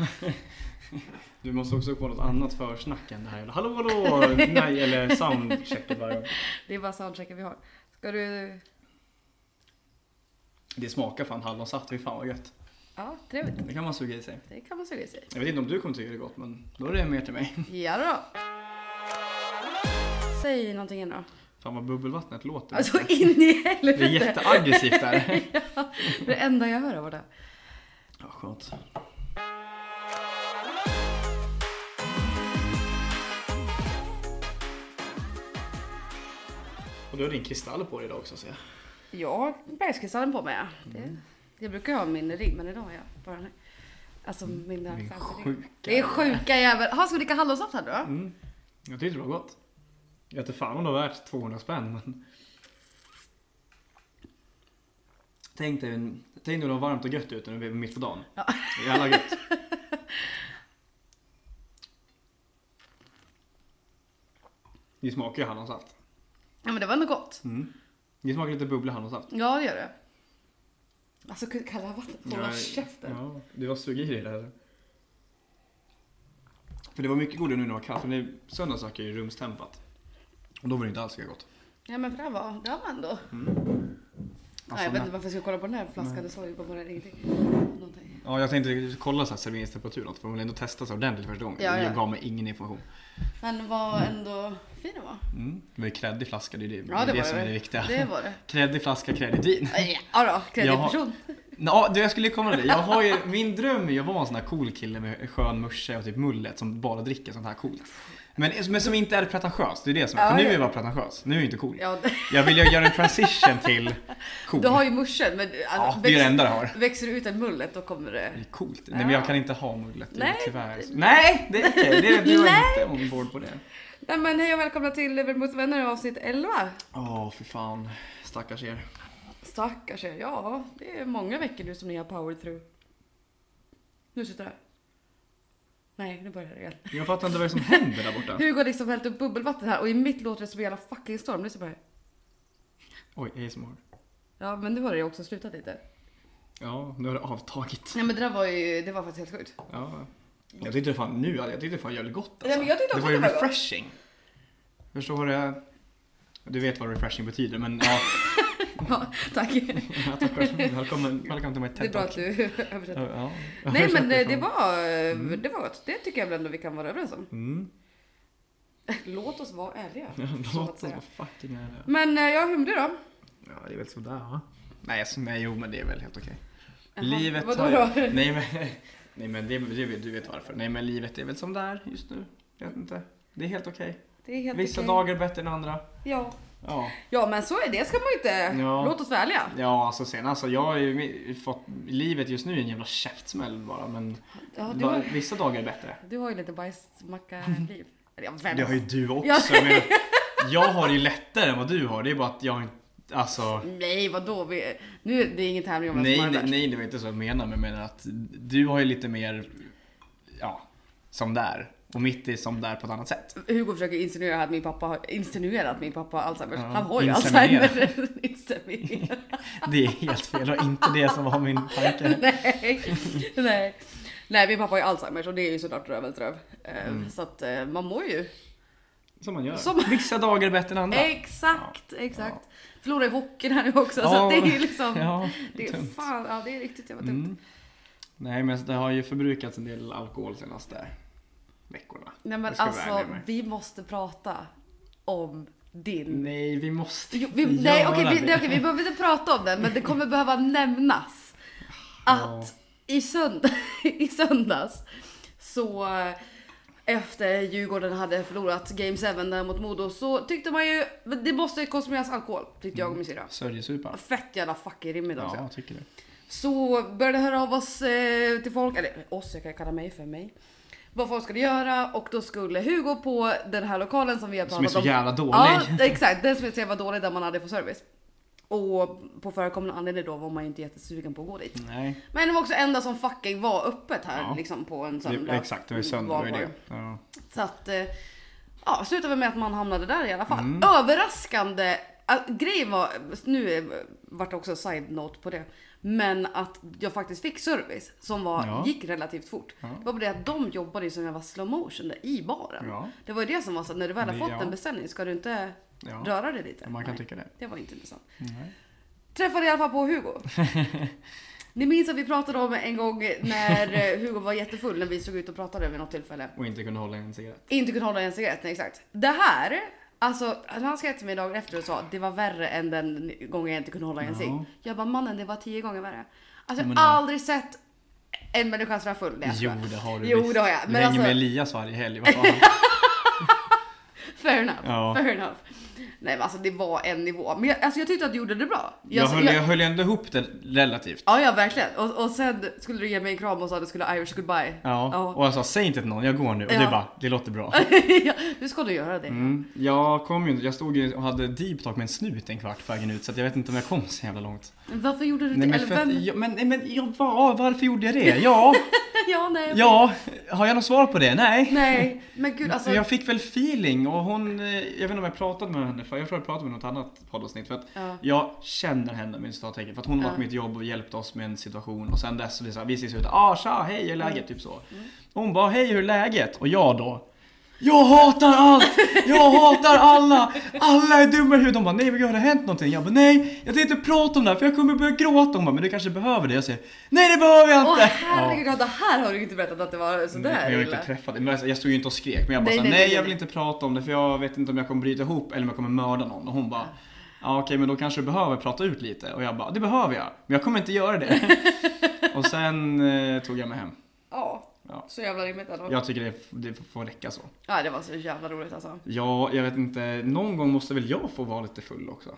Du måste också på något annat försnack än det här. Hallå hallå! Nej, eller soundchecket varje gång. Det är bara soundchecken vi har. Ska du... Det smakar fan hallonsaft, fy fan vad gött. Ja, trevligt. Det kan man suga i sig. Det kan man suga i sig. Jag vet inte om du kommer tycka det är gott, men då är det mer till mig. Ja då. Säg någonting igen då. Fan vad bubbelvattnet låter. Alltså in i helvete. det är jätteaggressivt där. ja, det är det enda jag hör av det. Ja, skönt. Och du har din kristall på dig idag också ser jag. Jag har bergskristallen på mig ja. Det, Mm. Jag brukar ha min ring men idag har jag bara den. Alltså mina Min fancy ring. sjuka. Det är sjuka jävel. Har ska du dricka hallonsaft här då? Mm. Jag tyckte det var gott. Jag vet fan om det var värt 200 spänn men... Tänk dig, tänk dig det var varmt och gött ute när vi var mitt på dagen. Ja. Jävla gött. Det smakar ju hallonsaft. Ja men det var ändå gott. Mm. Det smakar lite bubblig hallonsaft. Ja det gör det. Alltså kalla vattnet, hålla käften. Ja, du var sug i dig där. För det var mycket godare nu när det var kallt. För när söndags drack jag ju rumstempat. Och då var det inte alls lika gott. Ja men för det här var, det här var ändå. Alltså, Nej, jag vet men- inte varför jag ska kolla på den här flaskan, det sa ju bara ingenting. Ja, jag tänkte kolla så här serveringstemperatur och för man vill ändå testa så ordentligt första gången. Ja, ja. Jag gav mig ingen information. Men var ändå fin den var. Mm. Det var ju kreddig flaska, det är det, Ja det, det, som det. är det viktiga. Det var det. Kreddig flaska, kreddigt vin. Ja då, kreddig person. Ja, du, jag skulle komma till det. Jag har ju, min dröm är ju att vara en sån här cool kille med skön musche och typ mullet som bara dricker sånt här coolt. Men, men som inte är pretentiös, det är det som är. Ja, För nu ja. är jag bara pretentiös, nu är jag inte cool. Ja, Jag vill ju göra en transition till cool. du har ju muschen men Ja, alltså, det är det växer, enda jag har. växer du ut en mullet då kommer det... Det är coolt. Nej Ja. men jag kan inte ha mullet, Nej. tyvärr. Nej, det är okej. Det är, du Nej. är inte ombord på det. Nej men hej och välkomna till Övermot vänner avsnitt 11. Åh, för fan. Stackars er. Stackars er. Ja, det är många veckor nu som ni har power through. Nu sitter det här. Nej, nu börjar det igen. Jag fattar inte vad det är som händer där borta. Hugo har liksom hällt upp bubbelvatten här och i mitt låter det som en jävla fucking storm. På det här. Oj, ASMR. Ja, men nu har det ju också slutat lite. Ja, nu har det avtagit. Nej men det där var ju, det var faktiskt helt sjukt. Ja. Jag tyckte det fan nu, jag tyckte det fan jävligt gott alltså. Ja, men jag tyckte Det också var ju det var gott. refreshing. Förstår du? Du vet vad refreshing betyder men ja. Ja, tack. tackar. Välkommen, välkommen till mig Det är bra att du översätter. Ja, ja. Nej men det, det var, det var gott. Det tycker jag väl ändå vi kan vara överens om. Mm. Låt oss vara ärliga. Ja, Låt oss vara fucking ärliga. Men eh, jag humde då. Ja, det är väl sådär va? Nej, alltså, nej, jo men det är väl helt okej. Jaha, Livet vadå har då? Nej men, nej, men det, det, du vet varför. Nej men livet är väl som det är just nu. Jag vet inte. Det är helt okej. Det är helt Vissa okej. dagar är bättre än andra. Ja. Ja. ja men så är det ska man inte. Ja. Låt oss ärliga. Ja, alltså sen alltså jag har ju fått... Livet just nu är en jävla käftsmäll bara men Ja, har, vissa dagar är bättre. du har ju lite bajsmacka-liv. Det har ju du också. Ja. Jag, har ju lättare än vad du har. Det är bara att jag inte... Alltså... Nej vadå? Vi, nu är det ingen tävling om Nej, nej, nej, det var inte så jag menar. Men jag menar att du har ju lite mer... Ja, som där. Och mitt är som där på ett annat sätt. Hugo försöker insinuera att min pappa har insinuerat att min pappa har Alzheimers. Ja, Han har ju. Inseminera. Det är helt fel. Det var inte det som var min tanke. nej, nej. Nej, min pappa har ju Alzheimers och det är ju såklart rövens röv. Eh, Mm. Så att eh, man mår ju. Som man gör. Som- Vissa dagar är bättre än andra. Exakt, exakt. Förlorade i hockeyn här nu också så Ja. att det är ju liksom. Ja, Det är tungt. fan, ja det är riktigt jävla tungt. Mm. Nej men det har ju förbrukats en del alkohol senaste veckorna. Nej men alltså vi måste prata om din. Nej vi måste Jo, vi, inte nej göra okej, vi, det. nej, okej, vi behöver inte prata om den men det kommer behöva nämnas. Att i, sönd i söndags så eh, efter Djurgården hade förlorat Game 7 där mot Modo så tyckte man ju det måste konsumeras alkohol tyckte jag och min syrra. Sörjesupa. Fett jävla fucking rimligt också. Ja, jag tycker det. Så började höra av oss eh, till folk, eller oss, jag kan kalla mig för mig. Vad folk skulle göra och då skulle Hugo på den här lokalen som vi har Som är pratat så om. jävla dålig. Ja, exakt. Den som jag säger var dålig där man hade för service. Och på förekommande anledning då var man ju inte jättesugen på att gå dit. Nej, Men det var också enda som fucking var öppet här Ja. liksom på en det, söndag. exakt. Det var ju söndag. Var det. Ja. Så att, eh, ja, slutade med att man hamnade där i alla fall. Mm. Överraskande Äh, grejen var, nu vart det också side-note på det, men att jag faktiskt fick service som var, Ja. gick relativt fort. Ja. Det var bara det att de jobbade ju som jag var slow motion där i baren. Ja. Det var ju det som var så att när du väl har fått ja. en beställning ska du inte röra dig lite? Man kan Nej, tycka det. Det var inte intressant. Nej. Träffade i alla fall på Hugo. Ni minns att vi pratade om en gång när eh, Hugo var jättefull när vi såg ut och pratade vid något tillfälle. Och inte kunde hålla en cigarett. Inte kunde hålla en cigarett, nej, exakt. Det här, alltså han skrev till mig dagen efter och sa det var värre än den gången jag inte kunde hålla en Ja. cigg. Jag bara mannen det var tio gånger värre. Alltså Ja, jag har det- aldrig sett en människa så här full. Jag Jo, det har du Jo, det har jag. Du Men hänger alltså- med Elias varje helg. Fair enough, Ja. fair enough. Nej men alltså det var en nivå. Men jag, alltså, jag tyckte att du gjorde det bra. jag, höll, jag höll ändå ihop det relativt. Ja, ja verkligen. Och, och sen skulle du ge mig en kram och sa att du skulle Irish goodbye. Ja, Ja. och jag sa säg inte till någon, jag går nu. Och Ja. det bara, det låter bra. ja, nu ska du göra det. Mm. Jag kom ju, jag stod ju och hade deep talk med en snut en kvart på vägen ut så jag vet inte om jag kom så jävla långt. Men varför gjorde du det? Nej men, för vem? jag, men, men jag, va, varför gjorde jag det? Ja, ja, nej. ja, har jag något svar på det? Nej. Nej, men gud alltså. Jag fick väl feeling och hon, eh, jag vet inte om jag pratade med henne för jag tror jag pratade med något annat poddavsnitt för att Ja. jag känner henne med citattecken för att hon har varit på mitt jobb och hjälpt oss med en situation och sen dess så vi, så här, vi ses ut, ah tja, hej hur är läget? Mm. Typ så. Och hon bara, hej hur är läget? Och jag då jag hatar allt! Jag hatar alla! Alla är dumma i huvudet. De bara, nej men har det hänt någonting? Jag bara, nej jag tänkte inte prata om det här för jag kommer börja gråta. Hon bara, men du kanske behöver det? Jag säger, nej det behöver jag Åh inte! herregud, det här har du inte berättat att det var Men sådär jag har inte träffat det. Men alltså, jag stod ju inte och skrek. Men jag bara Nej, nej, nej, nej, nej, jag nej. vill inte prata om det för jag vet inte om jag kommer bryta ihop eller om jag kommer mörda någon. Och hon bara, ja okej men då kanske du behöver prata ut lite. Och jag bara, det behöver jag. Men jag kommer inte göra det. och sen eh, tog jag mig hem. Ja, Ja. så jävla rimligt ändå. Ja. Jag tycker det, det får räcka så. det var så jävla roligt alltså. Ja, jag vet inte. Någon gång måste väl jag få vara lite full också.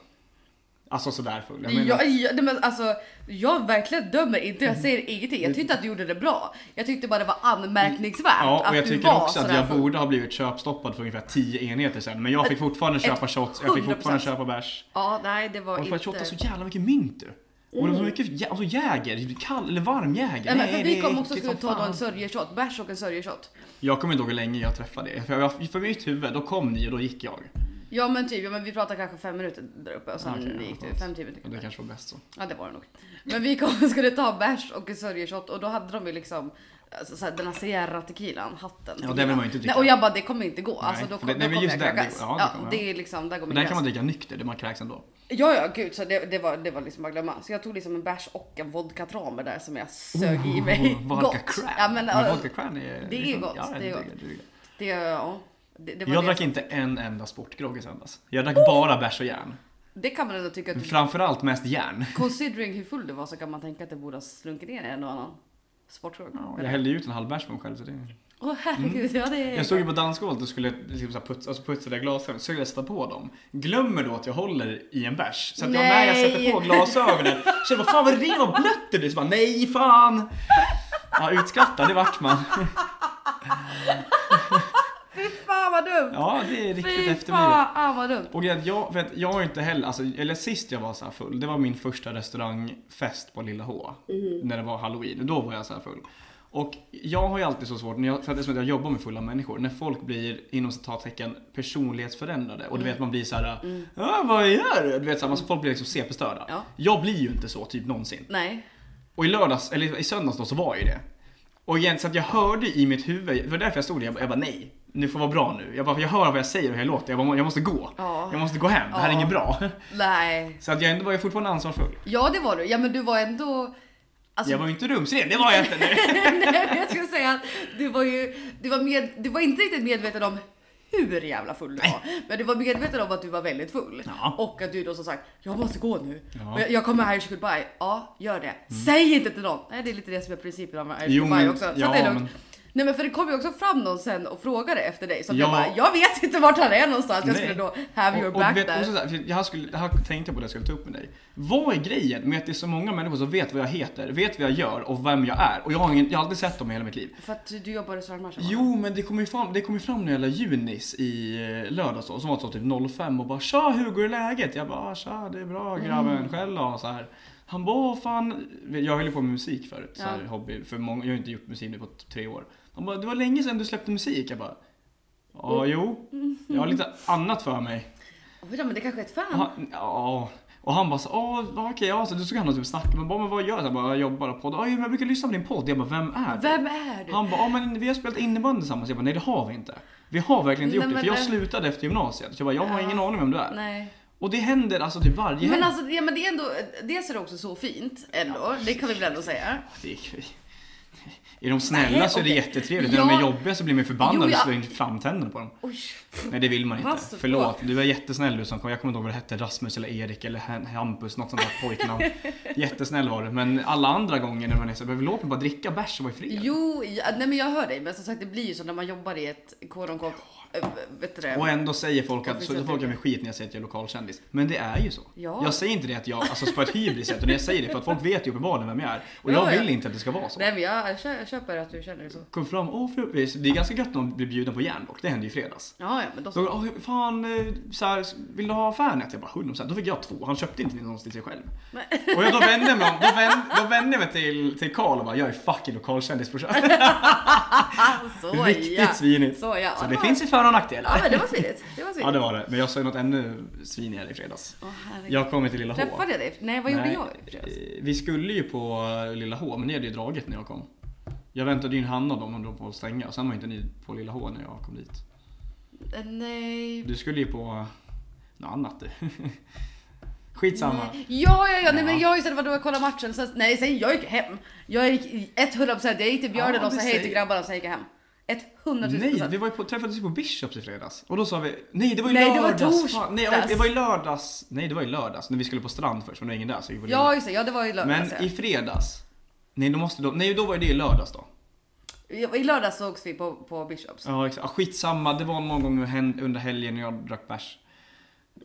Alltså sådär full. Jag menar, Jag, jag, nej, men alltså, jag verkligen dömer inte, jag säger ingenting. Jag tyckte att du gjorde det bra. Jag tyckte bara det var anmärkningsvärt Ja, att och jag du tycker var också att jag full. borde ha blivit köpstoppad för ungefär 10 enheter sen. Men jag fick fortfarande köpa shots, jag fick 100%. fortfarande köpa bärs. Ja, nej det var Och att inte... shotta så jävla mycket mynt du. Och det var så mycket, jä- alltså jäger, kall eller varm jäger. Nej, men för vi kom också äckligt skulle ta en sörjeshot, bärs och en sörjeshot. Jag kommer inte ihåg hur länge jag träffade er. För, jag, för mitt huvud, då kom ni och då gick jag. Ja men typ, ja, men vi pratade kanske fem minuter där uppe och sen Okej, ja, gick det fem, tio minuter. Och det kanske var bäst så. Ja det var det nog. Men vi kom och skulle ta bärs och en sörjeshot och då hade de ju liksom alltså, så här, den här Sierra tequilan, hatten. Ja, den vill man ju inte dricka. Nej, och jag bara det kommer inte gå. Alltså, Nej, då, för kom, det- nej, då men kommer just jag det- kräkas. ja, det Ja, kommer- det är liksom, där går min den kan man dricka nykter, det man kräks ändå. Ja ja gud så det, det, var, det var liksom bara glömma. Så jag tog liksom en bärs och en vodka tramer där som jag sög i mig. Oh, vodka. Cran. Ja, men, men vodka cran är... det är liksom- gott, Ja, det är det, gott. det, det, det, ja, det, det Jag det. drack inte en enda sportgrogg i söndags. Jag drack bara bärs och järn. Det kan man ändå tycka att du, Framförallt mest järn. considering hur full du var så kan man tänka att det borde ha slunkit ner en och annan sportdrog. Ja, jag hällde ut en halv bärs på mig själv. Så det... Åh herregud, ja det är... Mm. Jag stod ju på dansgolvet och skulle liksom så putsa, alltså putsa det glasögonen, så jag sätta på dem. Glömmer då att jag håller i en bärs. Så att jag, när jag sätter på glasögonen känner vad fan vad det vad blött det blir. Så bara, nej fan! Ja, utskrattad det vart man. Fan vad dumt! Ja, det är riktigt Fy efterblivet. fan vad dumt! Och jag, jag, att jag har inte heller, alltså, eller sist jag var så här full, det var min första restaurangfest på Lilla H. När det var halloween, då var jag så här full. Och jag har ju alltid så svårt, när jag, för att det är som att jag jobbar med fulla människor, när folk blir inom citattecken personlighetsförändrade och du vet man blir så här, ja vad gör du? Du vet så här, man, folk blir liksom CP-störda. Ja. Jag blir ju inte så typ någonsin. Nej. Och i lördags, eller i söndags då så var jag ju det. Och igen, så att jag hörde i mitt huvud, det var därför jag stod där, jag jag bara nej, nu får vara bra nu. Jag bara, jag hör vad jag säger och hur jag låter, jag bara, jag måste gå. Ja. Jag måste gå hem, det här är Ja. inget bra. Nej. Så att jag ändå var jag fortfarande ansvarsfull. Ja det var du. Ja men du var ändå... Alltså, Jag var ju inte rumsren, det var jag inte. Nej. Jag skulle säga att du var ju, du var, med, du var inte riktigt medveten om hur jävla full du var. Men du var medveten om att du var väldigt full. Ja. Och att du då som sagt, jag måste gå nu. Ja. Jag, kommer Irish goodbye. Ja, gör det. Säg inte till någon. Nej, det är lite det som är principen med Irish Jo, goodbye också. Så ja, det är lugnt. men- Nej men för det kom ju också fram någon sen och frågade efter dig. Så Ja. jag bara, jag vet inte vart han är någonstans. Jag Nej. skulle då have your Och- och back vet, där. och så för jag, skulle, jag tänkte på det jag skulle ta upp med dig. Vad är grejen med att det är så många människor som vet vad jag heter, vet vad jag gör och vem jag är? Och jag har, ingen, jag har aldrig sett dem i hela mitt liv. För att du jobbar i va? Jo, men det kom ju fram, det kom ju fram några jävla junis i eh, lördags då, som var så typ 05 och bara Tja Hugo, hur är läget? Jag bara tja, det är bra grabben, själv då? Så här. Han bara "Åh, fan, jag höll ju på med musik förut, så här, Ja. hobby, för många, jag har inte gjort musik nu på t- tre år. Han bara, det var länge sedan du släppte musik. Jag bara, ja jo, jag har lite annat för mig. Oj då, men det kanske är ett fan. Ja. Och han bara så, åh ja, okej, ja, så då såg han och typ snacka, men bara, men vad gör du? Jag bara, jag jobbar. Ja, men jag brukar lyssna på din podd. Jag bara, vem är du? Vem är du? Han bara, ja men vi har spelat innebandy tillsammans. Jag bara, nej det har vi inte. Vi har verkligen inte Nej, gjort det, för jag det- slutade efter gymnasiet. Så jag bara, jag har Ja. ingen aning vem du är. Nej. Och det händer alltså typ varje Men alltså, ja, men det är ändå, dels är det också så fint ändå. Det kan vi väl ändå säga. Det är, är de snälla Nej, så är det jättetrevligt. När de Ja. är jobbiga så blir man förbannad Jo, ja. och slår in framtänderna på dem. Oj. Nej det vill man inte. Pass på. Förlåt, du är jättesnäll du som kom. Jag kommer inte ihåg vad det hette, Rasmus eller Erik eller Ham- Hampus, något sånt där pojknamn. Jättesnäll var du. Men alla andra gånger när man är så behöver låt mig bara dricka bärs och vara fred. Jo, ja, nej men jag hör dig. Men som sagt det blir ju så när man jobbar i ett quote det? Och ändå säger folk att, så folk gör mig skit när jag säger att jag är lokalkändis. Men det är ju så. Ja. Jag säger inte det att jag, alltså på ett hybris sätt, utan jag säger det för att folk vet ju uppenbarligen vem jag är. Och Ja, jag ja. vill inte att det ska vara så. Nej men jag, jag köper att du känner det så. Kom fram, åh fru, det är ganska gött när man blir bjuden på järnbock, det hände ju i fredags. Ja, ja men då Så, så. åh, fan, eh, så här, vill du ha Fanet? Jag bara 100%. Då fick jag två. Han köpte inte någonstans till sig själv. Och jag, då vände jag mig då vände, då vände jag mig till, till Karl och bara, jag är fucking lokalkändis brorsan. Riktigt ja. svinigt. Så ja. Så det finns ju för och nackdelar. Ja men det var svinigt. Det var Ja det var det. Men jag sa ju något ännu svinigare i fredags. Åh, herregud. Jag kom till Lilla H. Träffade jag dig? Nej vad gjorde Nej, jag i fredags? eh, Vi skulle ju på Lilla H, men ni hade ju dragit när jag kom. Jag väntade ju in Hanna då, de höll på att stänga. Sen var inte ni på Lilla H när jag kom dit. Eh, Nej. Du skulle ju på något annat du. Skitsamma. Nej. Ja, ja, ja, nej men jag istället var då jag kollade matchen, sen, nej sen jag gick hem. Jag gick i 100%, jag gick till Björnen Ja, och sa det hej till säger- grabbarna och sen gick jag hem. 100 000 Nej, vi var ju på, träffades ju på Bishops i fredags. Och då sa vi, nej det var ju Nej, det var lördags. Fan, nej, det var ju lördags. Nej det var ju lördags när vi skulle på strand först, men det var ingen där så vi var Ja just det, ja det var i lördags Men i fredags. Nej, då måste då, nej då var ju det i lördags då. ja. I lördags sågs vi på, på Bishops. Ja exakt. Ja, skitsamma, det var någon gång hen- under helgen när jag drack bärs.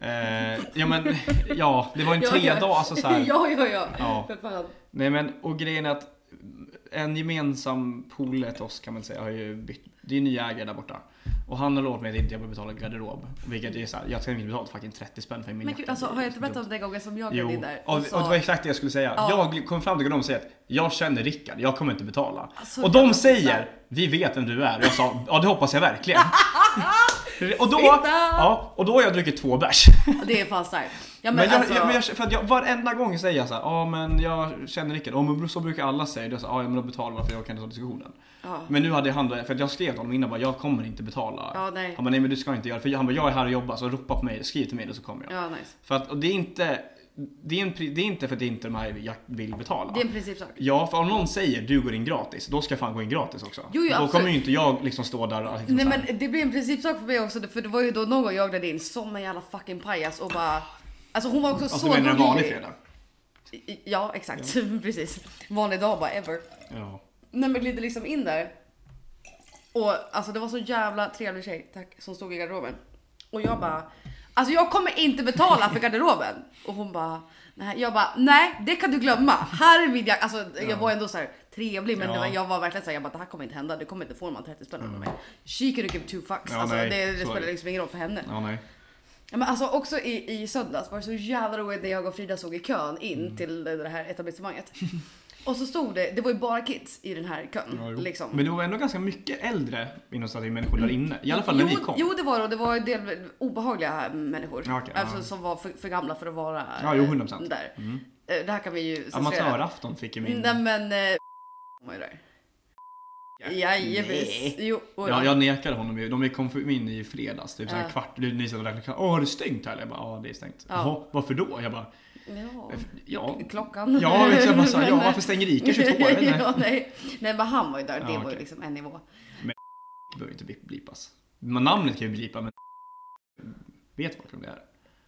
Eh, ja men, ja det var en Ja, tre ja. dagar alltså så här. ja, ja, ja. Ja. För fan. Nej men, och grejen är att en gemensam polare till oss kan man säga har ju bytt, det är ny ägare där borta. Och han har lovat mig att inte jag behöver betala garderob. Vilket är såhär, jag ska inte betala fucking 30 spänn för min Men gud, alltså, har jag inte Det berättat om den gången som jag in där? och, och det sa- var exakt det jag skulle säga. Ja. Jag kom fram till dem och säger att jag känner Rickard, jag kommer inte betala. Alltså, och de säger, vi vet vem du är. Och jag sa, ja det hoppas jag verkligen. och, då, Fitta! ja, och då har jag druckit två bärs. Det är fan starkt. Ja, men, Men, jag, alltså, jag, men jag, för jag, varenda gång säger jag så här, ja men jag känner Rickard, men så brukar alla säga. Sa ja men då betalar man för jag kan inte ta diskussionen. ja. Men nu hade han, för jag skrev till honom innan bara, jag kommer inte betala. Ja, nej. Han bara, nej men du ska inte göra det. För han bara, jag är här och jobbar så ropa på mig, skriv till mig och så kommer jag. Ja, nice. För att, och det är inte, det är, en, det är inte för att det är inte de här jag vill betala. Det är en principsak. Ja, för om någon säger du går in gratis, då ska jag fan gå in gratis också. Jo, jo, då absolut. kommer ju inte jag liksom stå där och liksom Nej men det blir en principsak för mig också för det var ju då någon gång jag gled in som en jävla fucking pajas och bara Alltså hon var också Alltså så du menar en vanlig fredag? Ja exakt, precis. Vanlig dag bara ever. Ja. Nej men glider liksom in där. Och alltså det var så jävla trevlig tjej, tack, som stod i garderoben. Och jag bara, alltså jag kommer inte betala för garderoben. Och hon bara, nej. Jag bara, nej det kan du glömma. Här är min jacka. Alltså jag var ändå så här trevlig men Ja. jag var verkligen såhär, jag bara det här kommer inte hända. Du kommer inte få de här 30 spänn av mig. She could give two fucks. Ja, alltså, nej, det, det spelar liksom ingen roll för henne. ja, nej. Ja, men alltså också i, i söndags var det så jävla roligt när jag och Frida såg i kön in Mm. till det här etablissemanget. Och så stod det, det var ju bara kids i den här kön. Ja, liksom. Men det var ändå ganska mycket äldre inom människor där inne. I alla fall när jo, vi kom. Jo det var det det var en del obehagliga människor. Ja, okej, alltså, som var för, för gamla för att vara Ja, jo, eh, 100%. där. Mm. Eh, Det här kan vi ju. Amatörafton fick ju min... Nej men... Eh, var ju där. Nej. Jo, och Ja, jag nekade honom ju. De kom in i fredags, typ såhär Ja. kvart. Ni satt och räknade. Åh, har det stängt här? Jag bara, ja det är stängt. Ja. Jaha, varför då? Jag bara, Ja. ja. Klockan. Ja, jag bara så här, ja Men- varför stänger Ica 22? Jag vet inte. ja, nej. nej men han var ju där, det Ja, var ju liksom en nivå. Det behöver inte bli- blipas. Men namnet kan ju blipa, men vet folk vem det är?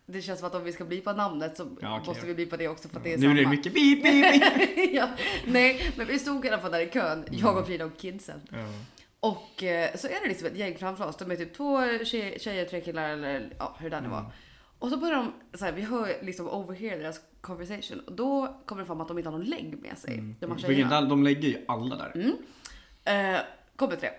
Det känns som att om vi ska blipa namnet så Ja, okej. måste vi blipa det också för att det är Nu är det samma. mycket beep, beep, beep. ja, nej, men vi stod i alla fall där i kön, jag och Frida och kidsen. Och eh, så är det liksom ett gäng framför oss. De är typ två tje- tjejer, tre killar eller ja, hur det nu var. Och så börjar de, så här, vi hör liksom overhear deras conversation. Och då kommer det fram att de inte har någon lägg med sig. De här de lägger ju alla där. Eh, kommer tre.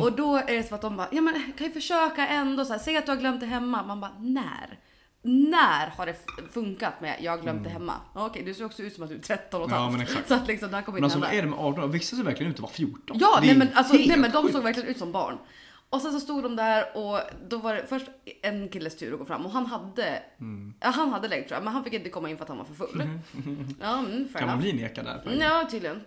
Och då är det som att de bara, ja men kan ju försöka ändå så här, säg att du har glömt det hemma. Man bara, när? När har det funkat med jag har glömt det hemma? Ja, Okej, du ser också ut som att du är 13 och ett Mm. Ja, men exakt. Så att liksom, det här kommer Men inte alltså vad är det med 18 år? Vissa ser verkligen ut att vara 14. Ja, nej men, alltså, nej men de såg verkligen ut som barn. Och sen så stod de där och då var det först en killes tur att gå fram och han hade, ja, han hade lägg tror jag, men han fick inte komma in för att han var för full. Ja, mm, Kan man bli nekad där? Mm, Ja, tydligen.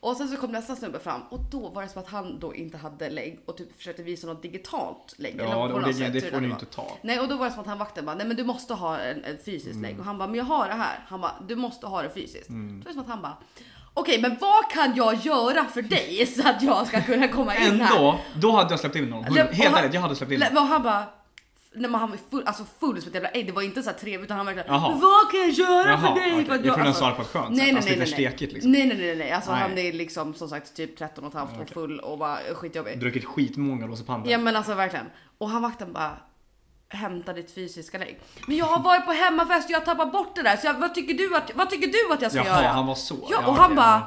Och sen så kom nästa snubbe fram och då var det som att han då inte hade lägg och typ försökte visa något digitalt lägg. eller Ja, något det, sätt, det får du ju inte ta. Nej, och då var det som att han vakten bara, nej men du måste ha en, en fysiskt Mm. lägg. Och han bara, men jag har det här. Han bara, du måste ha det fysiskt. Då var det som att han bara, okej men vad kan jag göra för dig så att jag ska kunna komma in här? Ändå, då hade jag släppt in honom. Nej, och Helt ärligt, jag hade släppt in Nej, honom. men han bara, nej men han var full, alltså full som ett jävla ägg. Det var inte så här trevligt utan han verkligen, Jaha. vad kan jag göra Jaha, för dig? okej. För att Jag trodde han alltså- sa det på ett skönt sätt. nej, nej, Alltså nej, lite nej, nej. stekigt liksom. Nej nej nej nej, alltså Nej. han är liksom som sagt typ 13 och ett halvt och full och bara skitjobbig. Druckit skitmånga rosepander. Ja men alltså verkligen. Och han vakten bara Hämta ditt fysiska lägg. Men jag har varit på hemmafest och jag har tappat bort det där. Så jag, vad, tycker du att, vad tycker du att jag ska Jaha, göra? han var så. Ja, och han bara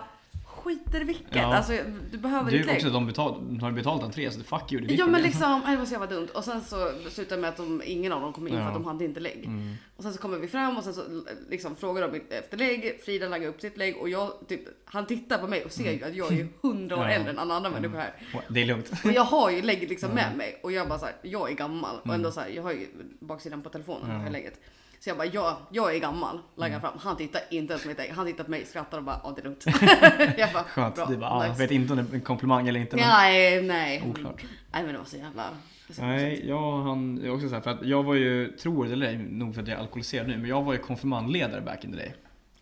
skiter i vilket. Ja. Alltså du behöver är ju lägg. också de, betal, de har betalt entré så det fuck you, det är Ja men liksom, det var så jävla dumt. Och sen så slutade med att de, ingen av dem kom in för Ja. att de hade inte lägg. Mm. Och sen så kommer vi fram och sen så liksom frågar de efter lägg. Frida lägger upp sitt lägg och jag typ, han tittar på mig och ser ju att jag är ju hundra år Mm. Ja. äldre än alla andra människor här. Det är lugnt. Och jag har ju lägget liksom med mig och jag bara såhär, jag är gammal och ändå såhär, jag har ju baksidan på telefonen Mm. Ja. lägget. Så jag bara, jag, jag är gammal, lägger fram. Han tittar inte ens på mitt ägg, han tittar på mig, skrattar och bara, ja det är lugnt. jag bara, Skönt. bra, Du bara, ah, jag vet inte om det är en komplimang eller inte. Men... Nej, nej. Oklart. Nej men det var så jävla... så Nej, jag han, också så här, för att jag var ju, tror det eller ej, nog för att jag är alkoholiserad nu, men jag var ju konfirmandledare back in the day.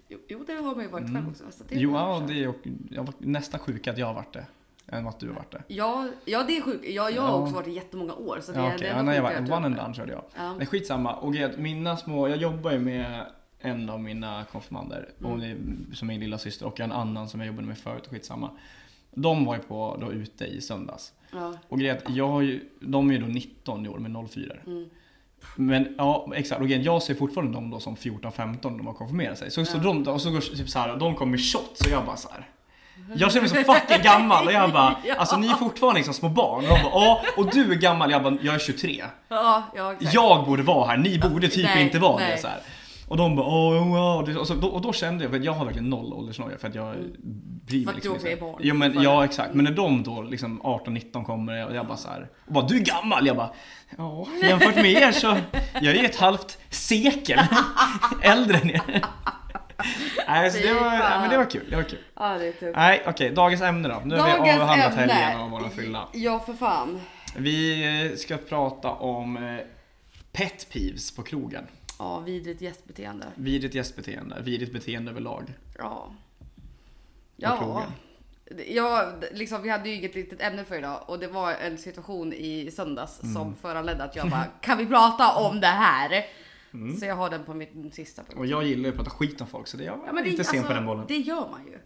Jo, jo, det har man ju varit själv också. Så det Mm. Jo, ja, det är, jag var nästan sjuk att jag har varit det, än att du har varit det. Ja, ja, det är sjukt. Ja, jag har Ja. också varit i jättemånga år. Så det, Ja, är- okej, det ja, när jag var att one and done körde jag. Ja. Men skitsamma, och mina små, jag jobbar ju med en av mina konfirmander, Mm. som min lilla syster och en annan som jag jobbade med förut, skitsamma. De var ju på då ute i söndags. Ja. Och grejen jag har ju, de är ju då 19 i år med 04 Mm. Men ja, exakt. Och grejen, jag ser fortfarande dem då som 14-15 när de har konfirmerat sig. Så, så de, och så går typ så här, de kommer med shots och jag bara så här. Jag känner mig så fucking gammal och jag bara, Ja. alltså ni är fortfarande liksom små barn. Och de bara, ja, och du är gammal, jag bara, jag är 23. Ja, ja, exakt. Jag borde vara här, ni borde typ Nej, inte vara nej. det. Så här. Och de bara, åh, wow. Det- Och, så, då, och då kände jag, för jag har verkligen noll åldersnoja för att jag bryr För mig också inte. barn. Jo, men, ja exakt, men när de då liksom 18-19 kommer och jag bara så här, och bara du är gammal, jag bara ja jämfört med er så jag är ju ett halvt sekel äldre än er. Nej, så det var, ja, men det var kul, det var kul. Ja, det är tufft. Nej okej, dagens ämne då. Nu har vi Dagens avhandlat ämne. helgen och våran fylla. Ja, för fan. Vi ska prata om eh, pet peeves på krogen. Ja, vidrigt gästbeteende. Vidrigt gästbeteende, vidrigt beteende överlag. Ja. Ja. krogen. Ja, liksom, vi hade ju inget litet ämne för idag och det var en situation i söndags Mm. som föranledde att jag bara, kan vi prata om det här? Så jag har den på min sista punkt. Mm. Och jag gillar ju att prata skit om folk så det, jag Ja, är men det, inte sen alltså, på den bollen. Det gör man ju.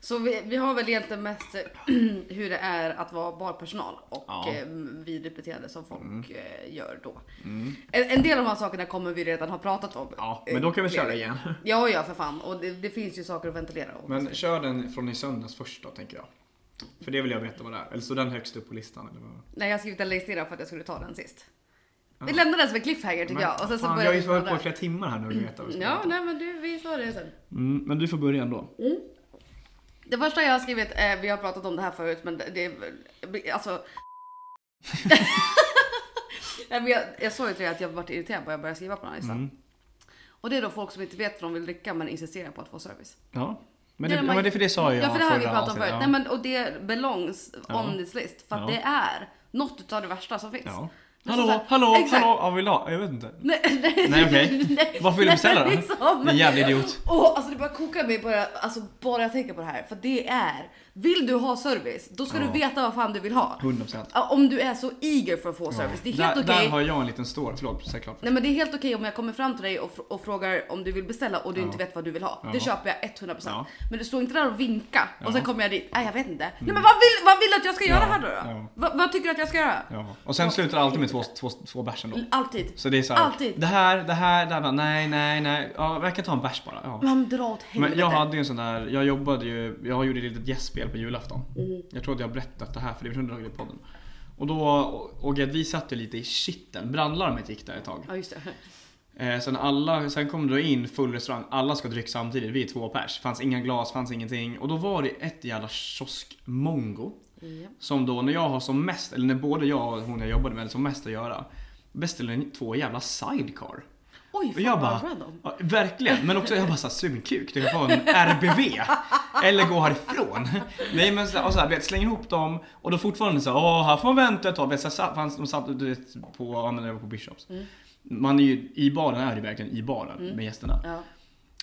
Så vi, vi har väl egentligen mest hur det är att vara barpersonal och Ja. eh, vidrigt beteende som folk eh, gör då. Mm. En, en del av de här sakerna kommer vi redan ha pratat om. Ja, men då kan vi köra igen. Ja, ja för fan. Och det, det finns ju saker att ventilera om. Men kör den från i söndags först då, tänker jag. För det vill jag veta vad det är. Eller står den högst upp på listan? Eller vad? Nej, jag har skrivit längst ner för att jag skulle ta den sist. Vi lämnar den som en cliffhanger tycker Men jag. Och sen så fan, börjar jag har ju varit på i flera timmar här nu och veta vad vi ska Ja, nej men du, vi tar det sen. mm, Men du får börja ändå. Det första jag har skrivit, eh, vi har pratat om det här förut, men det det alltså. Nej, men jag, jag sa ju till dig att jag varit irriterad på att jag började skriva på den här listan. Mm. Och det är då folk som inte vet vad de vill dricka men insisterar på att få service. Ja. Men Det det, man- men det är för det sa jag Ja, för det här har vi pratat om förut. avsnittet, Nej, men, och det belongs Ja. on this list. För att Ja. det är något av det värsta som finns. Hallå, här- hallå, Exakt. hallå, vad vill du ha? Jag vet inte. Nej, nej, Nej, okej. nej. Varför vill du beställa då? Liksom. Din jävla idiot. Åh, alltså det bara kokar mig bara, alltså bara jag tänker på det här. För det är, vill du ha service, då ska Ja. du veta vad fan du vill ha. 100%. Ja, Om du är så eager för att få service. Det är helt okej. där har jag en liten story, förlåt, säg klart. Nej men det är helt okej om jag kommer fram till dig och, fr- och frågar om du vill beställa och du Ja. inte vet vad du vill ha. Ja. Det köper jag 100%. Ja. Men du står inte där och vinka Ja. och sen kommer jag dit. Nej jag vet inte. Nej men vad vill, vad vill du att jag ska göra Ja, här då? då? ja. Vad, tycker du att jag ska göra? Ja. Och sen slutar det alltid med två, två, två bärs ändå. Alltid. Så det är så här, Alltid. det här, det här, det här, nej, nej, nej. Ja, jag kan ta en bärs bara. Ja. Man drar åt helvete. Men jag hade ju en sån där, jag jobbade ju, jag gjorde ett litet gästspel på julafton. Mm. Jag tror att jag har berättat det här för det var under i podden. Och då, och, och vi satt ju lite i kitteln, brandlarmet gick där ett tag. Ja just det. Eh, sen, alla, sen kom det in full restaurang, alla ska dricka samtidigt, vi är två pers. Fanns inga glas, fanns ingenting. Och då var det ett jävla kiosk-mongo. Ja. Som då när jag har som mest, eller när både jag och hon jag jobbade med som mest att göra. Beställde två jävla sidecar. Oj, fan jag vad bara, random. ja, verkligen, men också jag bara såhär, sug kuk, du kan få en RBV. Eller gå härifrån. Nej men så, och vet, släng ihop dem och då fortfarande så här, åh här får man vänta ett tag. Vet, fanns, de satt du vet, på, ja, men när jag var på Bishops. Man är ju, i baren är det verkligen i baren med gästerna. Ja.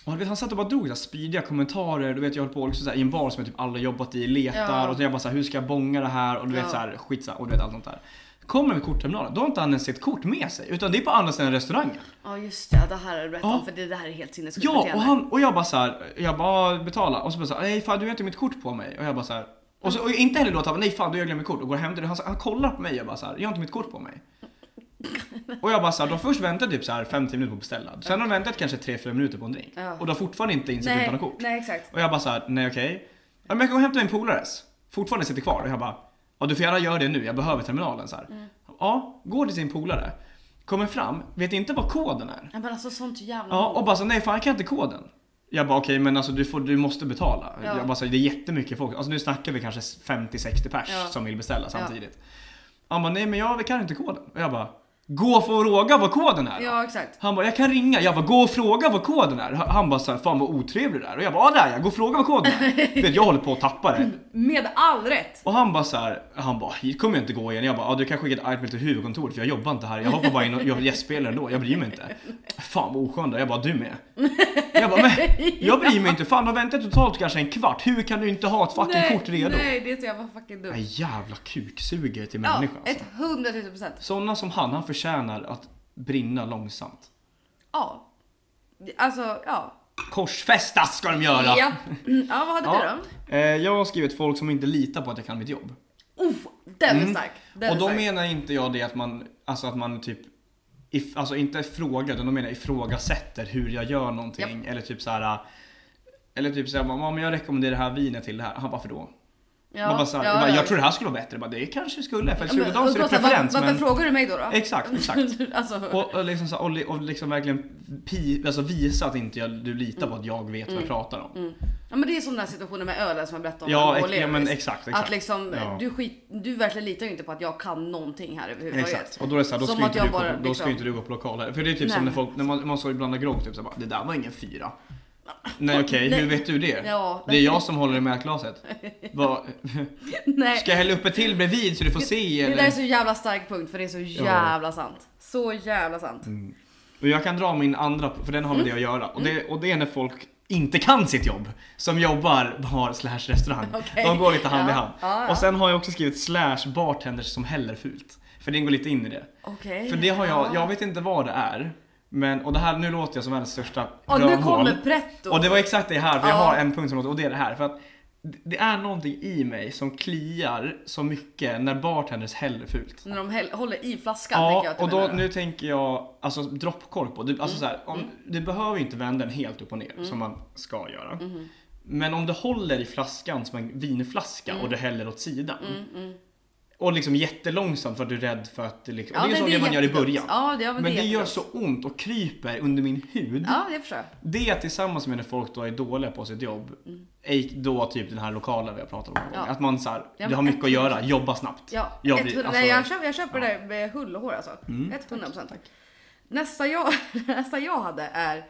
Och han, vet, han satt och bara drog så här, spydiga kommentarer, du vet jag höll på liksom, så här, i en bar som jag typ aldrig jobbat i, letar Ja. och så jag bara så här, hur ska jag bonga det här och du vet Ja. så här, skit så här, och du vet allt sånt där. Kommer med kortterminalen, då har inte han ens ett kort med sig utan det är på andra sidan restaurangen. ja, just det. Det här är rätt Ja. om, för det, det här är helt sinnessjukt Ja, och, han, och jag bara så här, jag bara betala och så bara så här, nej fan du har inte mitt kort på mig. Och jag bara så här, och, så, och inte heller då att nej fan du har glömt mitt kort och går och hämtar det. Han, han kollar på mig och bara så här, jag har inte mitt kort på mig. Och jag bara så här, de först väntat typ så här 50 minuter på att beställa. Sen har de väntat kanske 3-4 minuter på en drink. Ja. Och de har fortfarande inte insett nej, utan kort. nej, exakt. Och jag bara så här, nej okej. Ja, men jag kan gå och hämta min polares. Fortfarande sitter kvar. Och jag bara, ja du får gärna göra det nu, jag behöver terminalen så. Mm. Ja, går till sin polare. Kommer fram, vet inte vad koden är. Ja, men alltså sånt jävla Ja, och bara så nej fan jag kan inte koden. Jag bara okej men alltså du, får, du måste betala. Ja. Jag bara så det är jättemycket folk. Alltså nu snackar vi kanske 50-60 pers Ja. som vill beställa samtidigt. Han bara nej men jag kan inte koden. Och jag bara gå och fråga vad koden är då." Ja, exakt. Han bara jag kan ringa. Jag bara gå och fråga vad koden är. Han bara så här, fan vad otrevlig du är. Och jag bara ja där jag gå och fråga vad koden är. Vet, jag håller på att tappa det. Med all rätt. Och han bara så här, han bara hit kommer jag inte gå igen. Jag bara ja du kan skicka ett argt till huvudkontoret för jag jobbar inte här. Jag hoppar bara in och jag gästspelar ändå. Jag bryr mig inte. Fan vad oskön. Jag bara du med. Jag bara men jag bryr mig inte. Fan har väntat totalt kanske en kvart. Hur kan du inte ha ett fucking nej, kort redo? Nej, det är så jävla fucking dumt. Nej jävla kuksugare till Ja, människa alltså. ett hundratusen procent. Sådana som han, han förtjänar att brinna långsamt. Ja. Alltså, ja. Korsfästas ska de göra! Ja. Ja, vad hade Ja. du då? Eh, Jag har skrivit folk som inte litar på att jag kan mitt jobb. Uff, den är stark. Den Mm. och då stark. menar inte jag det att man, alltså att man typ if, Alltså inte frågar, utan då menar jag ifrågasätter hur jag gör någonting. Eller typ så här. Eller typ såhär, men jag rekommenderar det här vinet till det här. Han bara, för då? Ja, man bara, så här, ja, ja. jag tror det här skulle vara bättre. Jag bara, det kanske skulle. För Ja, men- ja, dans är det så här, preferens. var, varför men... frågar du mig då? då? Exakt, exakt. alltså, Och, och, liksom så, här, och, och liksom verkligen pi, alltså visa att inte jag, du litar på att jag vet vad jag pratar om. mm. ja, men det är som den här situationen med ölen som jag berättade om. Ja, ex- ja, men exakt, exakt. Att liksom, du, skit, du verkligen litar ju inte på att jag kan någonting här överhuvudtaget. Exakt. Och då är det så här, då ska, inte bara, gå, då ska liksom- inte du gå på lokal här. För det är typ Nej. som när, folk, när man, man ska blanda grogg, typ så bara, det där var ingen fyra. Nej okej, Nej. hur vet du det? Ja, det är jag som håller i mätglaset. Nej. Ska jag hälla upp ett till bredvid så du får se Det eller? där är så jävla stark punkt för det är så jävla sant. Så jävla sant. Mm. Och jag kan dra min andra, för den har med Mm. det att göra. Och det, och det är när folk inte kan sitt jobb. Som jobbar bar slash restaurang. Okej. De går lite hand i Ja. hand. Ja, ja. Och sen har jag också skrivit slash bartenders som häller fult. För det går lite in i det. Okej. För det har jag, Ja. jag vet inte vad det är. Men, och det här, nu låter jag som världens största Och nu kommer pretto. Och det var exakt det här, för jag Ja. har en punkt som låter, och det är det här. För att det- är någonting i mig som kliar så mycket när bartenders häller fult. När de häll, håller i flaskan Ja, och då, menar. nu tänker jag, alltså droppkork på. Du, alltså så här, om, Mm. du behöver inte vända den helt upp och ner som man ska göra. Mm-hmm. Men om du håller i flaskan som en vinflaska Mm. och du häller åt sidan. Och liksom jättelångsamt för att du är rädd för att det liksom, och det är så det man gör i början. Ja, det, ja, men, Men det, det gör så ont och kryper under min hud. Ja, det förstår jag. Det tillsammans med när folk då är dåliga på sitt jobb. ej- Då typ den här lokalen vi har pratat om. Mm. Ja. Att man så här, Ja, du har mycket att göra, jobba snabbt. Ja, Jag 100, blir- alltså- jag, köper, jag köper det där med hull och hår alltså. Mm. 100 procent. Nästa jag, nästa jag hade är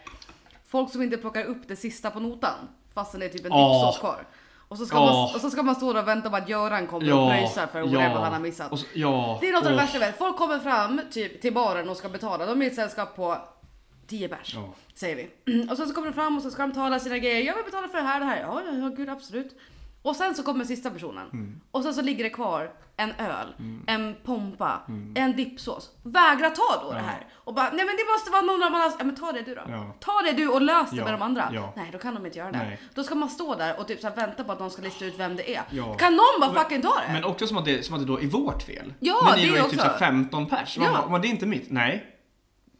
folk som inte plockar upp det sista på notan. Fastän det är typ en dipsås kvar. Och så, ska Åh. man, och så ska man stå där och vänta på att Göran kommer och pröjsar för whatever han har missat. Så, ja. Det är något av det värsta jag vet. Folk kommer fram typ, till baren och ska betala. De är ett sällskap på 10 pers. Ja. Säger vi. Och sen så kommer de fram och så ska de betala sina grejer. Jag vill betala för det här det här. Ja, ja, ja gud absolut. Och sen så kommer sista personen. Mm. Och sen så ligger det kvar en öl, en pompa, en dipsås. Vägra ta då det Mm. Ja. här. Och bara, nej men det måste vara någon annan. Ja men ta det du då. Ja. Ta det du och lös det Ja, med de andra. Nej då kan de inte göra det. Nej. Då ska man stå där och typ så vänta på att de ska lista ut vem det är. Kan någon bara fucking ta det? Men också som att, det, som att det då är vårt fel. Ja, När ni det då är är typ så här 15 pers. Man Ja. bara, men det är inte mitt. Nej.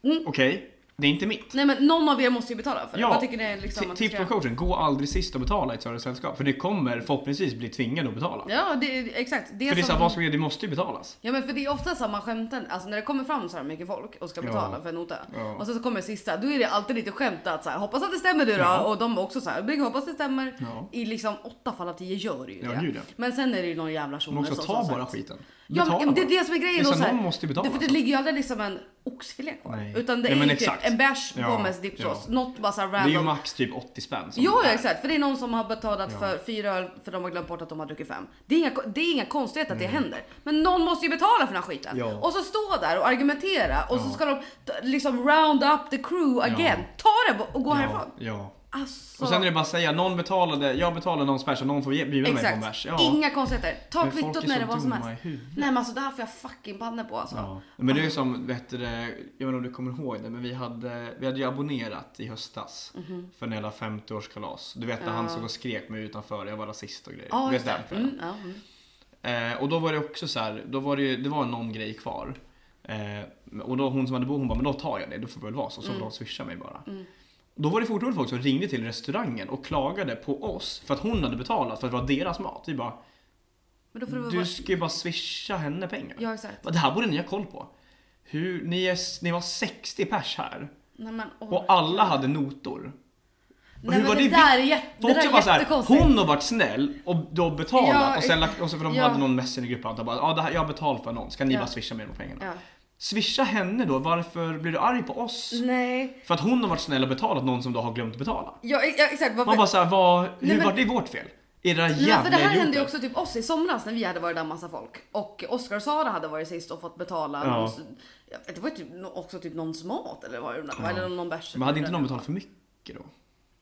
Mm. Okej. Det är inte mitt. Nej men någon av er måste ju betala för det. Ja, Vad tycker ni är liksom Tips från coachen, gå aldrig sist och betala i ett större sällskap. För det kommer förhoppningsvis bli tvingade att betala. Ja, det är exakt. Det är för det är som- såhär, vad vi göra? Det måste ju betalas. Ja men för det är ofta samma skämten, alltså när det kommer fram så här mycket folk och ska betala Ja. för en nota. Ja. Och sen så kommer sista, då är det alltid lite skämt att så här, hoppas att det stämmer du då. Ja. Och de också så här, "Bygg, hoppas det stämmer. Ja. I liksom åtta fall av tio gör det ju Ja, det. gud, ja. Men sen är det ju någon jävla Men tjomme också som ta som bara sagt- Ja men det är det som är grejen Det är då. så här, någon måste ju betala, det, för det ligger ju aldrig liksom en oxfilé kvar. Nej. Utan det Ja, är ju typ en bärs, Ja, pommes, dippsås, ja. något bara så här Det är ju random. max typ 80 spänn. Ja, ja exakt, för det är någon som har betalat Ja. för fyra öl för de har glömt bort att de har druckit fem. Det är inga, det är inga konstigheter att det händer. Men någon måste ju betala för den här skiten. Ja. Och så stå där och argumentera och så ska de liksom round up the crew again. Ta det och gå härifrån. Ja. Alltså, Och sen är det bara att säga, någon betalade, jag betalade någons bärs och någon får bjuda mig på en exakt. bärs. Ja. Inga konstigheter. Ta kvittot så det var som helst. Nej men alltså det här får jag fucking panna på alltså. Ja. Men det är ju som, vet du, jag vet inte om du kommer ihåg det, men vi hade, vi hade ju abonnerat i höstas för en jävla 50-årskalas. Du vet när. Ja. han såg och skrek mig utanför, jag var rasist och grejer. Ja, du vet kvällen. Mm, ja, mm. Eh, och då var det också så här, då var det ju, det var någon grej kvar. Eh, och då hon som hade bo, hon bara, men då tar jag det, då får det väl vara så. Så Mm. de swishade mig bara. Då var det fortfarande folk som ringde till restaurangen och klagade på oss för att hon hade betalat för att det var deras mat. Vi bara, det du vara... ska ju bara swisha henne pengar. Ja exakt. Det här borde ni ha koll på. Hur, ni, är, ni var 60 pers här Nej, men, åh, och alla hade notor. Och Nej, hur var det, det där är, jätte, det För där bara så här, hon har varit snäll och då betalat Ja, och sen lagt, och så för de ja. hade någon messengergrupp jag bara, ja det här, jag har betalat för någon, ska ni Ja. bara swisha mig de pengarna? Ja. Swisha henne då, varför blir du arg på oss? Nej. För att hon har varit snäll och betalat någon som då har glömt betala. Ja, ja exakt. Varför? Man bara såhär, vad, hur Nej, men- var det vårt fel? Era jävla för det här idioter. hände ju också typ oss i somras när vi hade varit där massa folk. Och Oscar och Sara hade varit sist och fått betala. Ja. Någons, ja, det var ju typ också typ någons mat eller vad det var. Eller någon bärs. Men hade inte någon betalat för mycket då?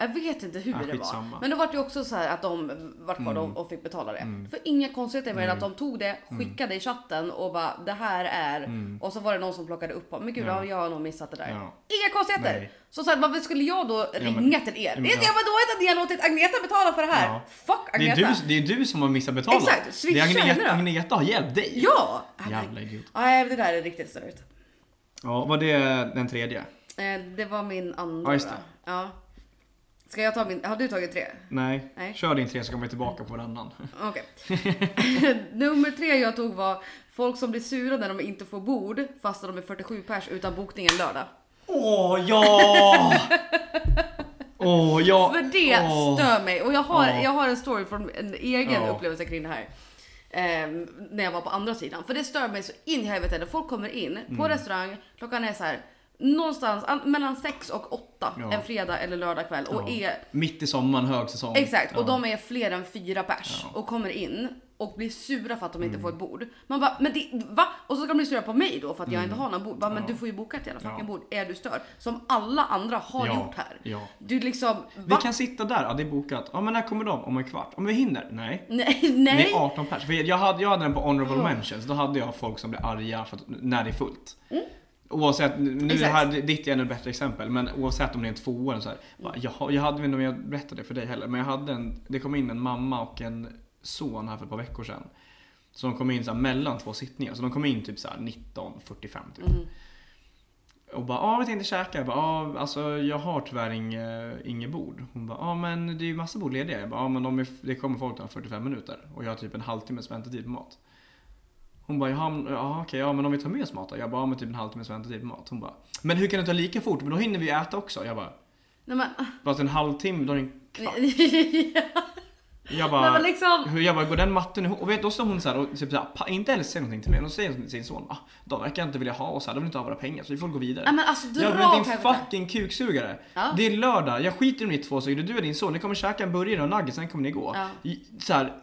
Jag vet inte hur Ja, det var. Mm. Men då var det ju också så här att de vart kvar och- och fick betala det. För inga konstigheter med att de tog det, Mm. skickade i chatten och bara det här är. Och så var det någon som plockade upp. Men gud, Ja. jag har nog missat det där. Ja. Inga konstigheter. Nej. Så, så här, varför skulle jag då ringa men- till er? men- Vet jag vad dåligt att ni har låtit Agneta betala för det här? Ja. Fuck Det är, Agneta. du, det är du som har missat betala. Exakt, det swisha är Agneta. Agneta har hjälpt dig. Ja! Jävla idiot. Nej, det där är riktigt störigt. Ja, var det den tredje? Eh, det var min andra. Ja, just det. Ja. Ska jag ta min? Har du tagit tre? Nej. Nej. Kör din tre så kommer vi tillbaka på varannan. Okej. Nummer tre jag tog var folk som blir sura när de inte får bord fast de är 47 pers utan bokning en lördag. Åh ja! Åh ja! För det Åh. stör mig och jag har, Ja. jag har en story från en egen upplevelse kring det här. Ehm, när jag var på andra sidan. För det stör mig så in i helvete folk kommer in Mm. på restaurang, klockan är så här någonstans an- mellan 6 och 8 Ja. en fredag eller lördag kväll och Ja. är Mitt i sommaren, högsäsong. Exakt, och Ja. de är fler än fyra pers. Mm. och kommer in och blir sura för att de inte får ett bord. Man bara, men det, va? Och så ska de bli sura på mig då för att jag inte har någon bord. Bara, men Mm. Du får ju boka ett jävla fucking bord. Är du störd? Som alla andra har gjort här. Du liksom, Vi va? kan sitta där, ja det är bokat. Ja men när kommer de? Om en kvart? Om vi hinner? Nej. Nej, Det nej. är 18 pers. För jag hade, jag hade den på honorable mentions. Då hade jag folk som blir arga för att, när det är fullt. Oavsett, nu Mm. Exakt. här, ditt är ännu ett bättre exempel, men oavsett om det är en tvåa så här, bara, jag, har- jag hade, jag vet inte om jag berättade det för dig heller, men jag hade en, det kom in en mamma och en son här för ett par veckor sedan. Så de kom in så här mellan två sittningar, så de kom in typ så här 19.45 typ. Mm. Och bara, ja vi tänkte käka. Jag bara, ja alltså jag har tyvärr inget, inget bord. Hon bara, ja men det är ju massa bord lediga. Jag bara, ja men de är, det kommer folk om 45 minuter. Och jag har typ en halvtimmes väntetid på mat. Hon bara, jaha, men- ja okej, ja men om vi tar med oss mat då? Jag bara, ja men typ en halvtimmes väntetid på mat. Hon bara, men hur kan det ta lika fort? Men då hinner vi ju äta också. Jag bara, Nej men, fast en halvtimme, då är det en kvart. Jag bara, men liksom. hur, jag bara, går den matten ihop? Och vet, då står hon så här och typ så här, inte ens säger någonting till mig. Hon säger till sin son, ah, de verkar inte vilja ha oss här, de vill inte ha våra pengar så vi får gå vidare. Nej men alltså dra Jag men din fucking kuksugare. Ja. Det är lördag, jag skiter i ni två är det du och din son. Ni kommer käka en burgare och nuggets, sen kommer ni gå. Ja. Så här,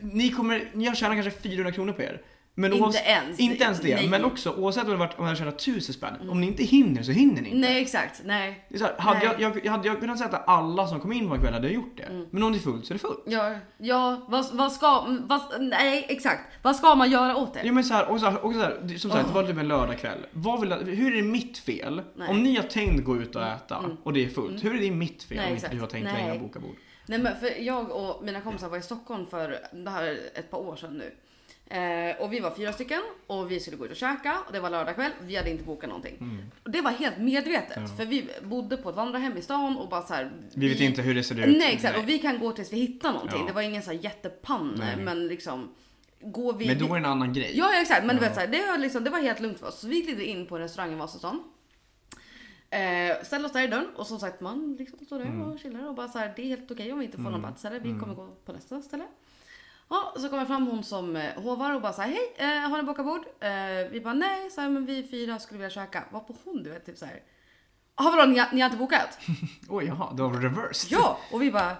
ni kommer, jag tjänar kanske 400 kronor på er. Men Inte oavs- ens. Inte ens det, Nej. men också oavsett om det varit, om jag tjänar 1000 spänn. Om ni inte hinner så hinner ni inte. Nej exakt, nej. Det är så här, hade Nej. jag, jag, jag, hade jag kunnat säga att alla som kom in på en kväll hade gjort det. Mm. Men om det är fullt så är det fullt. Ja, ja vad, vad ska, vad, nej exakt. Vad ska man göra åt det? Ja men så här, och så här, och så här, som sagt, Åh. det var typ en lördagkväll. Vad vill, hur är det mitt fel? Nej. Om ni har tänkt gå ut och äta och det är fullt, hur är det mitt fel Nej, om inte du har tänkt och boka bord? Nej men för jag och mina kompisar var i Stockholm för det här är ett par år sedan nu. Eh, och vi var fyra stycken och vi skulle gå ut och käka och det var lördag kväll. Vi hade inte bokat någonting. Och det var helt medvetet för vi bodde på ett vandrarhem i stan och bara så här. Vi vet inte hur det ser ut. Nej exakt och vi kan gå tills vi hittar någonting. Ja. Det var ingen så här jättepanne Nej. men liksom. Går vi, Men då är det en annan grej. Ja ja, exakt men du Ja. vet så här, det, var liksom, det var helt lugnt för oss. Så vi glider in på en restaurang i Vasastan. Eh, ställer oss där i dörren och som sagt man liksom står där Mm. och chillar och bara så här, det är helt okej om vi inte får någon plats eller vi kommer gå på nästa ställe. Ja, så kommer fram hon som eh, hovar och bara så här, hej, eh, har ni bokat bord? Eh, vi bara nej, så här, men vi fyra skulle vilja käka. Var på hon du vet typ så här. Ja vadå, ni, har- ni har inte bokat? Oj, jaha, det var reversed. ja! Och vi bara,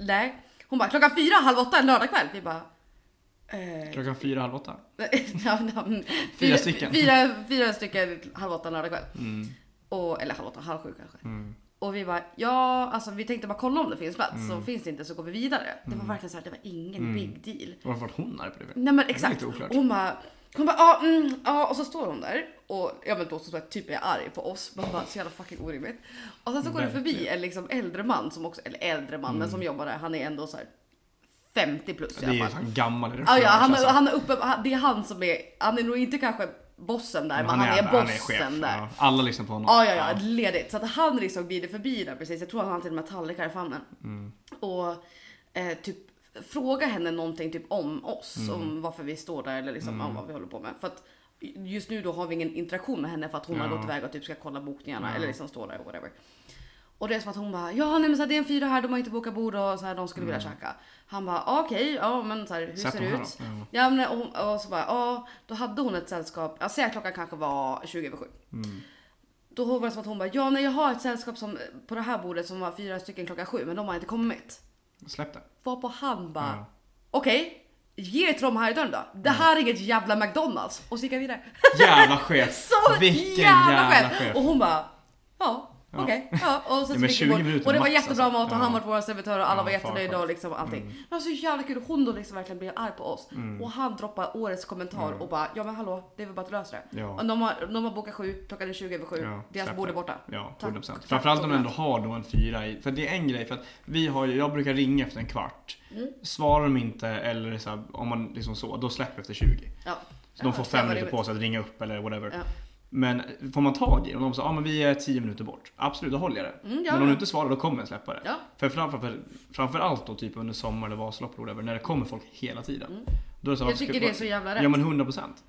nej. Hon bara, klockan fyra, halv åtta en lördagkväll. Vi bara, eh, Klockan fyra, halv åtta. Ja, mm. Fyra stycken. Fyra, fyra stycken halv åtta en lördagkväll. Mm. Och, eller halv åtta, halv sju kanske. Mm. Och vi bara, ja alltså vi tänkte bara kolla om det finns plats. Så finns det inte så går vi vidare. Det var verkligen så här, det var ingen big deal. Varför var hon arg på det? Nej men exakt. hon bara, hon bara, ja, mm, ja och så står hon där och ja men då så jag typ är arg på oss. Man bara så jävla fucking orimligt. Och sen så går det förbi en liksom äldre man som också, eller äldre man men som jobbar där. Han är ändå så här 50 plus i Det är ju alla fall. en gammal Ja, han, alltså. han är uppe, han- det är han som är, han är nog inte kanske bossen där, men han, är, bossen där. Ja, alla lyssnar på honom. Ja, ja, ja, ledigt. Så att han liksom glider förbi där precis. Jag tror han har till och med tallrikar i famnen. Mm. Och eh, typ fråga henne någonting typ om oss, Mm. om varför vi står där eller liksom om vad vi håller på med. För att just nu då har vi ingen interaktion med henne för att hon har Ja. gått iväg och typ ska kolla bokningarna Ja. eller liksom stå där och whatever. Och det är som att hon bara, ja nej men så här, det är en fyra här, de har inte bokat bord och så här, de skulle vilja käka. Han bara, "Ah, okej, ja men så här, hur Mm. Sätt ser det ut? då. Ja. Men och, hon- och så bara, ja då hade hon ett sällskap, jag säger att klockan kanske var 20 över 7. Mm. Då var det som att hon bara, ja nej jag har ett sällskap som, på det här bordet som var fyra stycken klockan sju men de har inte kommit. Släpp det. Varpå han bara, Ja. okej, ge till dem här i dörren då. Det här är inget jävla McDonalds. Och så gick jag vidare. Jävla chef! Så Vilken jävla, jävla chef. chef. Och hon bara, ja. Ja. Okej, ja. Och, så Ja, men gick vi 20 bort. och det var max, jättebra alltså. mat och han var vår servitör och alla Ja, var jättenöjda och liksom allting. Mm. Var så jävla kul. Hon då liksom verkligen blev arg på oss. Och han droppade årets kommentar och bara, ja men hallå, det är väl bara att lösa det. Mm. Ja. Och de, har, de har bokat sju, klockan är 20 över sju. Ja, Deras bord är borta. Ja, Tack. 100%. Tack Framförallt om och du ändå har då en fyra i. För det är en grej, för att vi har ju, jag brukar ringa efter en kvart. Mm. Svarar de inte eller så här, om man liksom så, då släpper efter 20. Ja. Så de får fem minuter på sig att ringa upp eller whatever. Men får man tag i dem, de säger ja men vi är 10 minuter bort. Absolut, då håller jag det. Mm, ja, men om du inte svarar, då kommer jag släppa det. Ja. För framför, framförallt då typ under sommar eller Vasalopp eller när det kommer folk hela tiden. Då är det så, Mm. Jag tycker ska- det är så jävla rätt. Ja men 100 procent.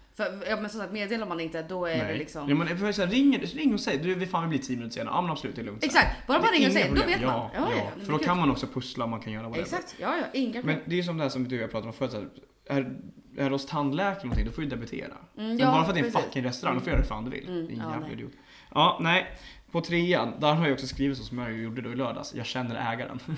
Ja, men som sagt, meddelar man inte då är det liksom... Ja, men för så här, ring, ring och säg du vi fan vi blir 10 minuter senare. Ja men absolut, det är lugnt. Exakt, bara man Det ringer och säger, då vet man. Ja, Ja, ja, ja, men För då kan man också pussla, man kan göra whatever. Exakt, ja ja, inga Men problem. det är ju som det här som du och jag pratade om förut. så här, Är, är det hos tandläkaren eller någonting, då får du debitera. Mm, Men ja, bara för att det är en precis. fucking restaurang, då får du göra det fan du vill. Mm, Din ja, jävla nej. idiot. Ja, nej. På trean, där har jag också skrivit så som jag gjorde då i lördags. Jag känner ägaren.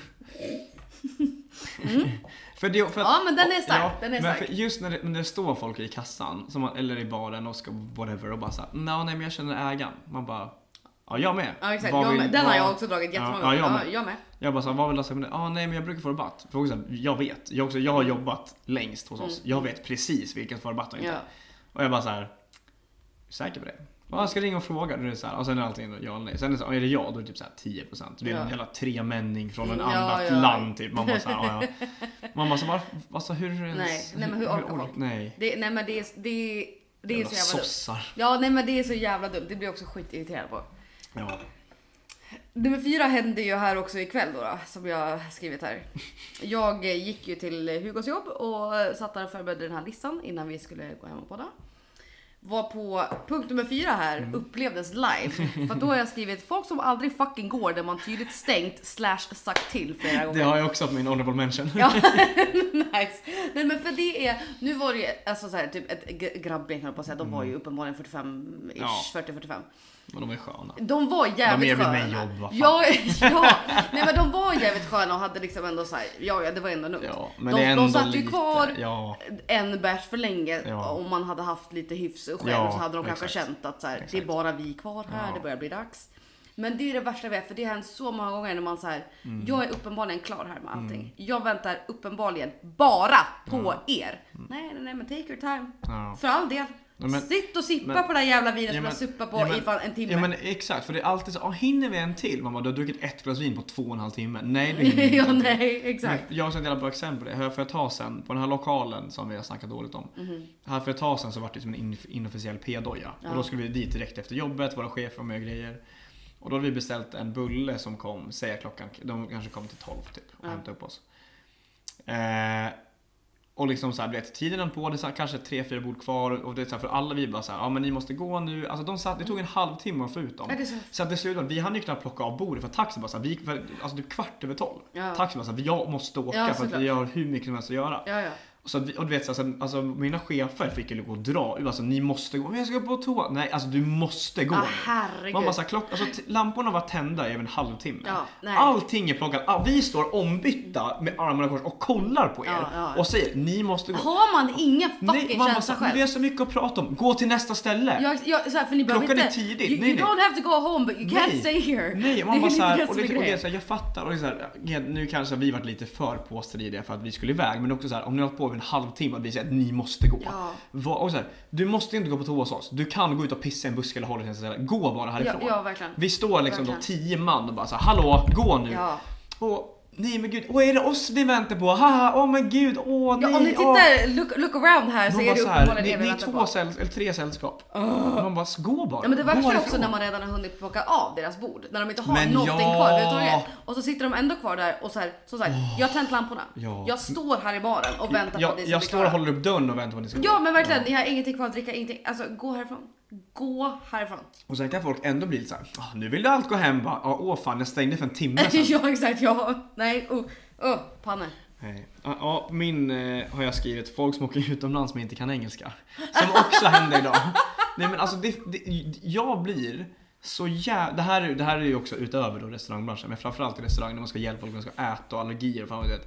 för det, för att, Ja, men den är stark, den är stark. Just när det, när det står folk i kassan, som man, eller i baren och ska whatever och bara såhär, nej men jag känner ägaren. Man bara, ja jag med. Ja exakt, jag vill- med. den har jag också dragit jättemånga Ja, ja, gånger. jag Ja, med. jag med. Jag bara såhär, vad vill du ha med det? Ah, nej men jag brukar få rabatt. För också, jag vet. Jag, också, jag har jobbat längst hos oss. Jag vet precis vilken som får rabatt och inte. Mm. Ja. Och jag bara så här. säker på det? Ja, jag ska ringa och fråga. Då är det så här, och sen är allting ja eller nej. Sen är det, så, här, är det ja, då är det typ så här 10%. Det är Ja. en jävla tremänning från en Ja, annat ja. land typ. Man bara så här, ja, ja. Man bara så varför, alltså hur ens, Nej, nej, men hur orkar folk? Nej. Det, nej men det är, det, är- det är Jävla så jävla dumt. sossar. Ja nej men det är så jävla dumt. Det blir jag också skitirriterad på. Ja. Nummer fyra hände ju här också ikväll då, då som jag skrivit här. Jag gick ju till Hugos jobb och satt där och förberedde den här listan innan vi skulle gå hem och podda. Var på punkt nummer fyra här Mm. upplevdes live. För då har jag skrivit folk som aldrig fucking går där man tydligt stängt slash sagt till flera Det gånger. har jag också på min honorable mention. Ja, nice. Nej men för det är, nu var det ju alltså så här, typ ett grabbgäng höll på att säga, de var ju uppenbarligen 45 ish, Mm. Ja. 40-45. Men de är sköna. De var jävligt erbjöd sköna. mig jobb, vad fan. ja, ja, nej men de var jävligt sköna och hade liksom ändå så här, ja, ja det var ändå lugnt. Ja, men de, det är ändå de satt ju kvar Ja. en bärs för länge Ja. om man hade haft lite hyfs själv Ja, så hade de kanske exakt. känt att så här, det är bara vi kvar här, det börjar bli dags. Men det är det värsta jag vet för det har hänt så många gånger när man så här, Mm. jag är uppenbarligen klar här med allting. Jag väntar uppenbarligen bara på er. Nej, nej, nej, men take your time. För all del. Men- Sitt och sippa men- på det där jävla vinet Ja, som men- jag suppar på ja, men- i fan en timme. Ja men exakt, för det är alltid så, ah, hinner vi en till? Man bara, du har druckit ett glas vin på två och en halv timme. Nej du hinner inte ja, en nej, exakt. Men Jag har ett jävla bra exempel. Det här får jag ta sen. På den här lokalen som vi har snackat dåligt om. Här för ett tag sen så var det som en in- inofficiell p-doja. Ja. Och då skulle vi dit direkt efter jobbet, våra chefer var med och grejer. Och då hade vi beställt en bulle som kom, säger klockan, de kanske kom till 12 typ och Ja. hämtade upp oss. Eh, och liksom så här, vet, tiden höll på, det är så här, kanske tre, fyra bord kvar och det är så här, för alla vi bara så här, ja men ni måste gå nu. Alltså de satt, det tog en halvtimme att få ut dem. Ja, så. Så att det slutade, vi hann ju knappt plocka av bordet för taxin bara så här, vi, för, alltså typ kvart över tolv. Ja. Taxin bara så här, jag måste åka Ja, för att vi har hur mycket som helst att göra. Ja, ja. Så och du vet, så alltså, alltså, mina chefer fick ju gå och dra. Alltså, ni måste gå. Men jag ska på toa. Nej, alltså du måste gå Ah, herregud. Man bara så här, klock, alltså, lamporna var tända i en halvtimme. Ja, nej. Allting är plockat. Ah, vi står ombytta med armarna kors och kollar på er. Ja, ja. Och säger, ni måste gå. Har man ingen fucking Nej, man känsla så här, "Men själv? vi har så mycket att prata om. Gå till nästa ställe. Jag, jag, så här, för ni Klockan är inte, tidigt. You, Nej, you nej. don't have to go home but you can't Nej. stay here. Nej, man är bara såhär, det och, det, är och det är så här, jag fattar, och det är så här, nu kanske vi varit lite för påstridiga för att vi skulle iväg, men också så här, om ni har på över en halvtimme att vi säger att ni måste gå. Ja. Va- Och så här, du måste inte gå på toa hos oss, du kan gå ut och pissa i en buske eller hålla dig till en. Gå bara härifrån. Ja, ja. Vi står liksom då Verkligen. tio man och bara så här, hallå, gå nu. Och, nej men gud, och är det oss ni väntar på? Haha, åh men gud, åh nej. Ja, om ni åh. tittar, look, look around här så De är det uppenbarligen er vi ni är väntar två på. säll, eller tre sällskap. Man bara, gå bara. Ja men det värsta är också när man redan har hunnit plocka av deras bord. När de inte har Men någonting ja. kvar överhuvudtaget. Och så sitter de ändå kvar där och så här, som sagt, jag har tänt lamporna. Ja. Jag står här i baren och väntar på jag, att ni ska jag står och håller upp dörren och väntar på att ni ska. Ja men verkligen, ni har ingenting kvar att dricka, ingenting. Alltså gå härifrån. Gå härifrån. Och sen kan folk ändå bli lite såhär, ah, nu vill allt gå hem bara. Ah, åh fan, jag stängde för en timme sedan. ja exakt, ja. Nej, uh, uh, panne. Nej. Ja, ja, min eh, har jag skrivit, folk som åker utomlands men inte kan engelska. Som också händer idag. Nej men alltså, det, det, jag blir så jävla... Det här, är- det här är ju också utöver då restaurangbranschen, men framförallt i restaurang när man ska hjälpa folk, man ska äta och allergier och fan vad det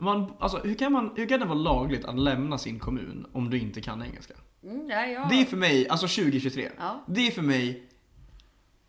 man, alltså, hur, kan man, hur kan det vara lagligt att lämna sin kommun om du inte kan engelska? Mm, ja, ja. Det är för mig, alltså 2023, Ja. det är för mig,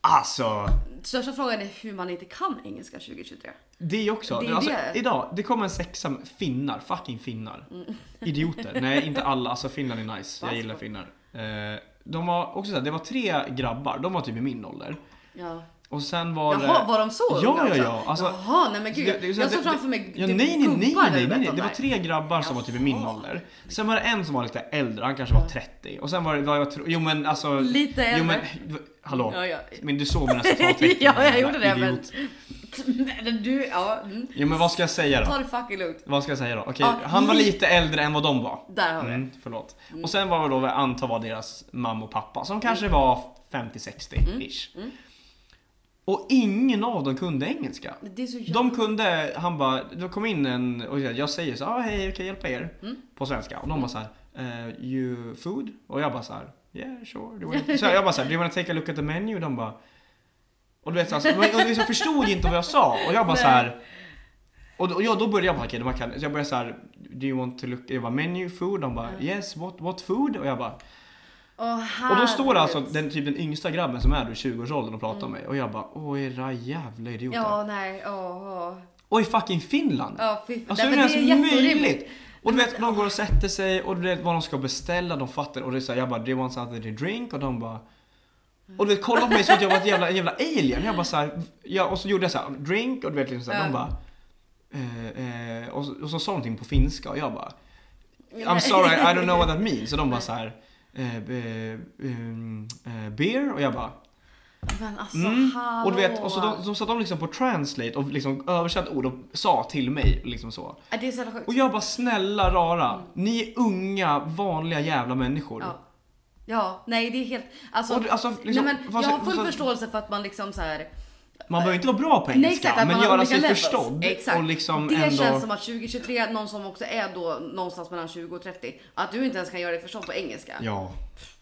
alltså Största frågan är hur man inte kan engelska 2023. Det också. Det är alltså, det. Idag, det kommer en sexa med finnar, fucking finnar. Idioter. Nej, inte alla. Alltså Finland är nice. Jag gillar finnar. Eh, de var också såhär, det var tre grabbar, de var typ i min ålder. Ja. Och sen var Jaha, det... var de så Ja, unga ja, också? ja. Alltså, Jaha, nej men gud. det- det jag såg framför mig Ja, typ nej, nej, nej, nej, nej, nej. berättade Det var tre grabbar som var typ i min Jaha. ålder. Sen var det en som var lite äldre, han kanske var 30. Och sen var det, var jag, tro- jo men alltså... Lite Jo men, äldre. hallå. Ja, ja. Men du såg mina citattecken. Ja, jag gjorde det, men-. Men du, ja. Mm. Jo men vad ska jag säga då? Ta det fucking lugnt. Vad ska jag säga då? Okej, Ja, han var li- lite äldre än vad de var. Där har vi. Mm, förlåt. Och sen var det då vad jag antar var deras mamma och pappa som kanske var 50-60 ish. Mm. Och ingen av dem kunde engelska. De kunde, han bara, det kom in en och jag säger så ah, hej, kan jag hjälpa er? Mm. På svenska. Och de bara så här, eh, you food? Och jag bara så här, yeah sure. Så jag bara så här, do you wanna take a look at the menu? Och de bara, och du vet så och jag förstod inte vad jag sa. Och jag bara så här. Och då, och jag, då började jag bara, okej, kan, så jag började så här, do you want to look, jag bara menu food? De bara, yes, what, what food? Och jag bara, Åh, och då står det alltså den, typ den yngsta grabben som är då i 20-årsåldern och pratar med mig. Och jag bara, åh era jävla idioter. Ja, nej, åh, åh. Och i fucking Finland! Ja, fy Alltså hur är det ens möjligt? Och du vet, de går och sätter sig och du vet vad de ska beställa, de fattar och det är så här, jag bara, do you want something to drink? Och de bara och du vet, kollar på mig som att jag var ett jävla, en jävla alien. Jag bara så här, ja, och så gjorde jag så här, drink och du vet liksom så här, de bara eh, eh, och, så, och så sa någonting på finska och jag bara I'm sorry, I don't know what that means. Så de bara så här eh, eh, eh, beer och jag bara Men alltså, Mm. hallå. och du vet, och så de, så satt de liksom på translate och liksom översatte ord och sa till mig liksom så. Det är så sjukt. Och jag bara snälla rara, ni är unga vanliga jävla människor. Ja. Ja, nej det är helt... Alltså, Och alltså, liksom, nej, men jag har full fast- förståelse för att man liksom så här. Man behöver inte vara bra på Nej engelska, exakt, att man men göra sig förstådd. Exakt. Och liksom det ändå... känns som att 2023, någon som också är då någonstans mellan 20 och 30, att du inte ens kan göra dig förstådd på engelska. Ja,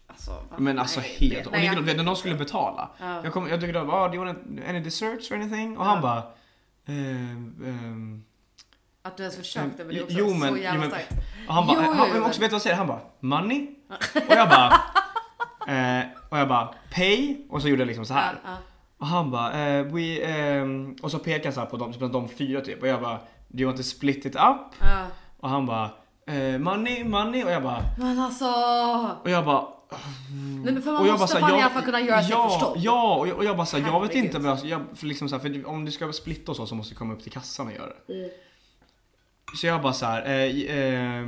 Alltså, men alltså Nej, helt. det- Och nej, likadant, jag- när de skulle betala. Ja. Jag, kom, jag tyckte de ah, do you want any desserts or anything? Och Ja. han bara ehm, ehm, Att du ens försökte, men det är också Jo, men- så jo, jävla men- starkt. Och han bara, Jo, han, jo, men men- också vet du vad jag säger? Han bara, money? Och jag bara, eh, och jag bara, pay? Och så gjorde jag liksom så här. Ja. Och han bara, eh, we, ehm, och så pekade han så på de, på de fyra typ. Och jag bara, do you want to split it up? Ja. Och han bara, eh, money, money? Och jag bara, Men alltså. och jag bara, Nej, men för man Och jag bara måste så fan här, i alla fall kunna göra sig ja, förstådd. Ja, och jag, och jag bara så här, jag vet inte vad jag, jag för liksom så här, för om du ska splitta och så, så måste du komma upp till kassan och göra det. Mm. Så jag bara så här, eh, eh,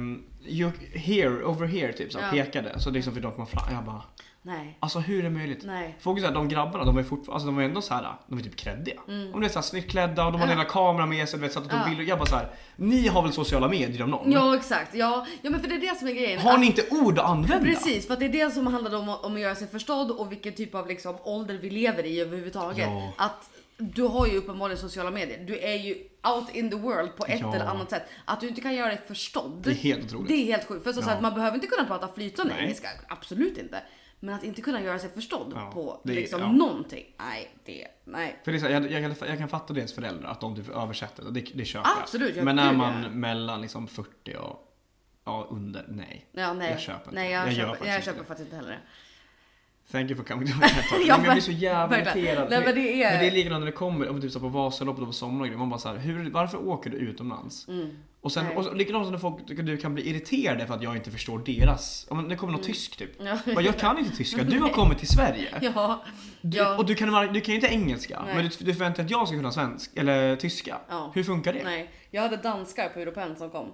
here, over here typ, så Ja. pekade. Så liksom för de kom fram, jag bara, Nej. alltså hur är det möjligt? Nej. Folk är så de grabbarna, de var ju fortfarande, alltså de var ändå så här, de var typ kreddiga. Om det är så här snyggt klädda och de hade Mm. Ja. hela kameran med sig, du vet, så att de Ja. bilder. Jag bara så här, ni har väl sociala medier om någon? Ja exakt, ja. ja men för det är det som är grejen. Har ni inte ord att använda? Precis, för att det är det som handlar om, om att göra sig förstådd och vilken typ av liksom, ålder vi lever i överhuvudtaget. Ja. Att du har ju uppenbarligen sociala medier. Du är ju out in the world på ett Ja. eller annat sätt. Att du inte kan göra dig förstådd. Det är helt otroligt. Det är helt sjukt. För så, så Ja. att man behöver inte kunna prata flytande Nej. engelska. Absolut inte. Men att inte kunna göra sig förstådd Ja, på det liksom ja. någonting. Nej, det, nej. För det är så här, jag, jag, kan, jag kan fatta deras föräldrar, att de typ översätter det, det köper jag. Absolut, ja, Men när man mellan liksom 40 och ja, under, nej. Ja, nej. Jag köper inte. Nej, jag, Jag köper, jag inte köper faktiskt inte heller det. Thank you for coming to my TED Talk. Ja, men jag blir så jävla irriterad. Nej, men det är- men det är likadant när det kommer, om typ så på Vasaloppet och på somrar och grejer. Man bara så här, hur, varför åker du utomlands? Och sen, Nej. och likadant som när folk du kan bli irriterade för att jag inte förstår deras, om det kommer något tysk typ. Ja. Bara, jag kan inte tyska, du har kommit till Sverige. Ja, Du, ja. Och du kan, du kan ju inte engelska, Nej. men du, du förväntar dig att jag ska kunna svensk, eller tyska. Ja. Hur funkar det? Nej, jag hade danskar på Europen som kom.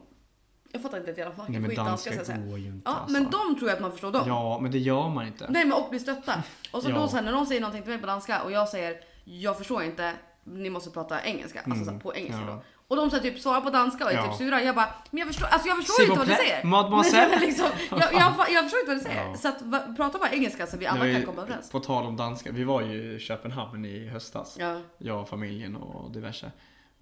Jag fattar inte ett jävla fucking Nej men danska ska jag danska säga. går ju inte Ja, alltså. men de tror jag att man förstår dem. Ja, men det gör man inte. Nej men och bli stötta. Och så Ja. då sen när någon säger någonting till mig på danska och jag säger jag förstår inte, ni måste prata engelska. Alltså så här, på engelska Mm. ja. då. Och de så här, typ svarar på danska och är Ja. typ sura. Jag bara, men jag förstår, alltså jag förstår S'il inte vous vad du plaît, säger. mademoiselle. Men liksom, jag, jag, jag förstår inte vad du säger. Ja. Så att, va, prata bara engelska så vi alla Det var kan ju- komma överens. På tal om danska, vi var ju i Köpenhamn i höstas. Ja. Jag familjen och diverse.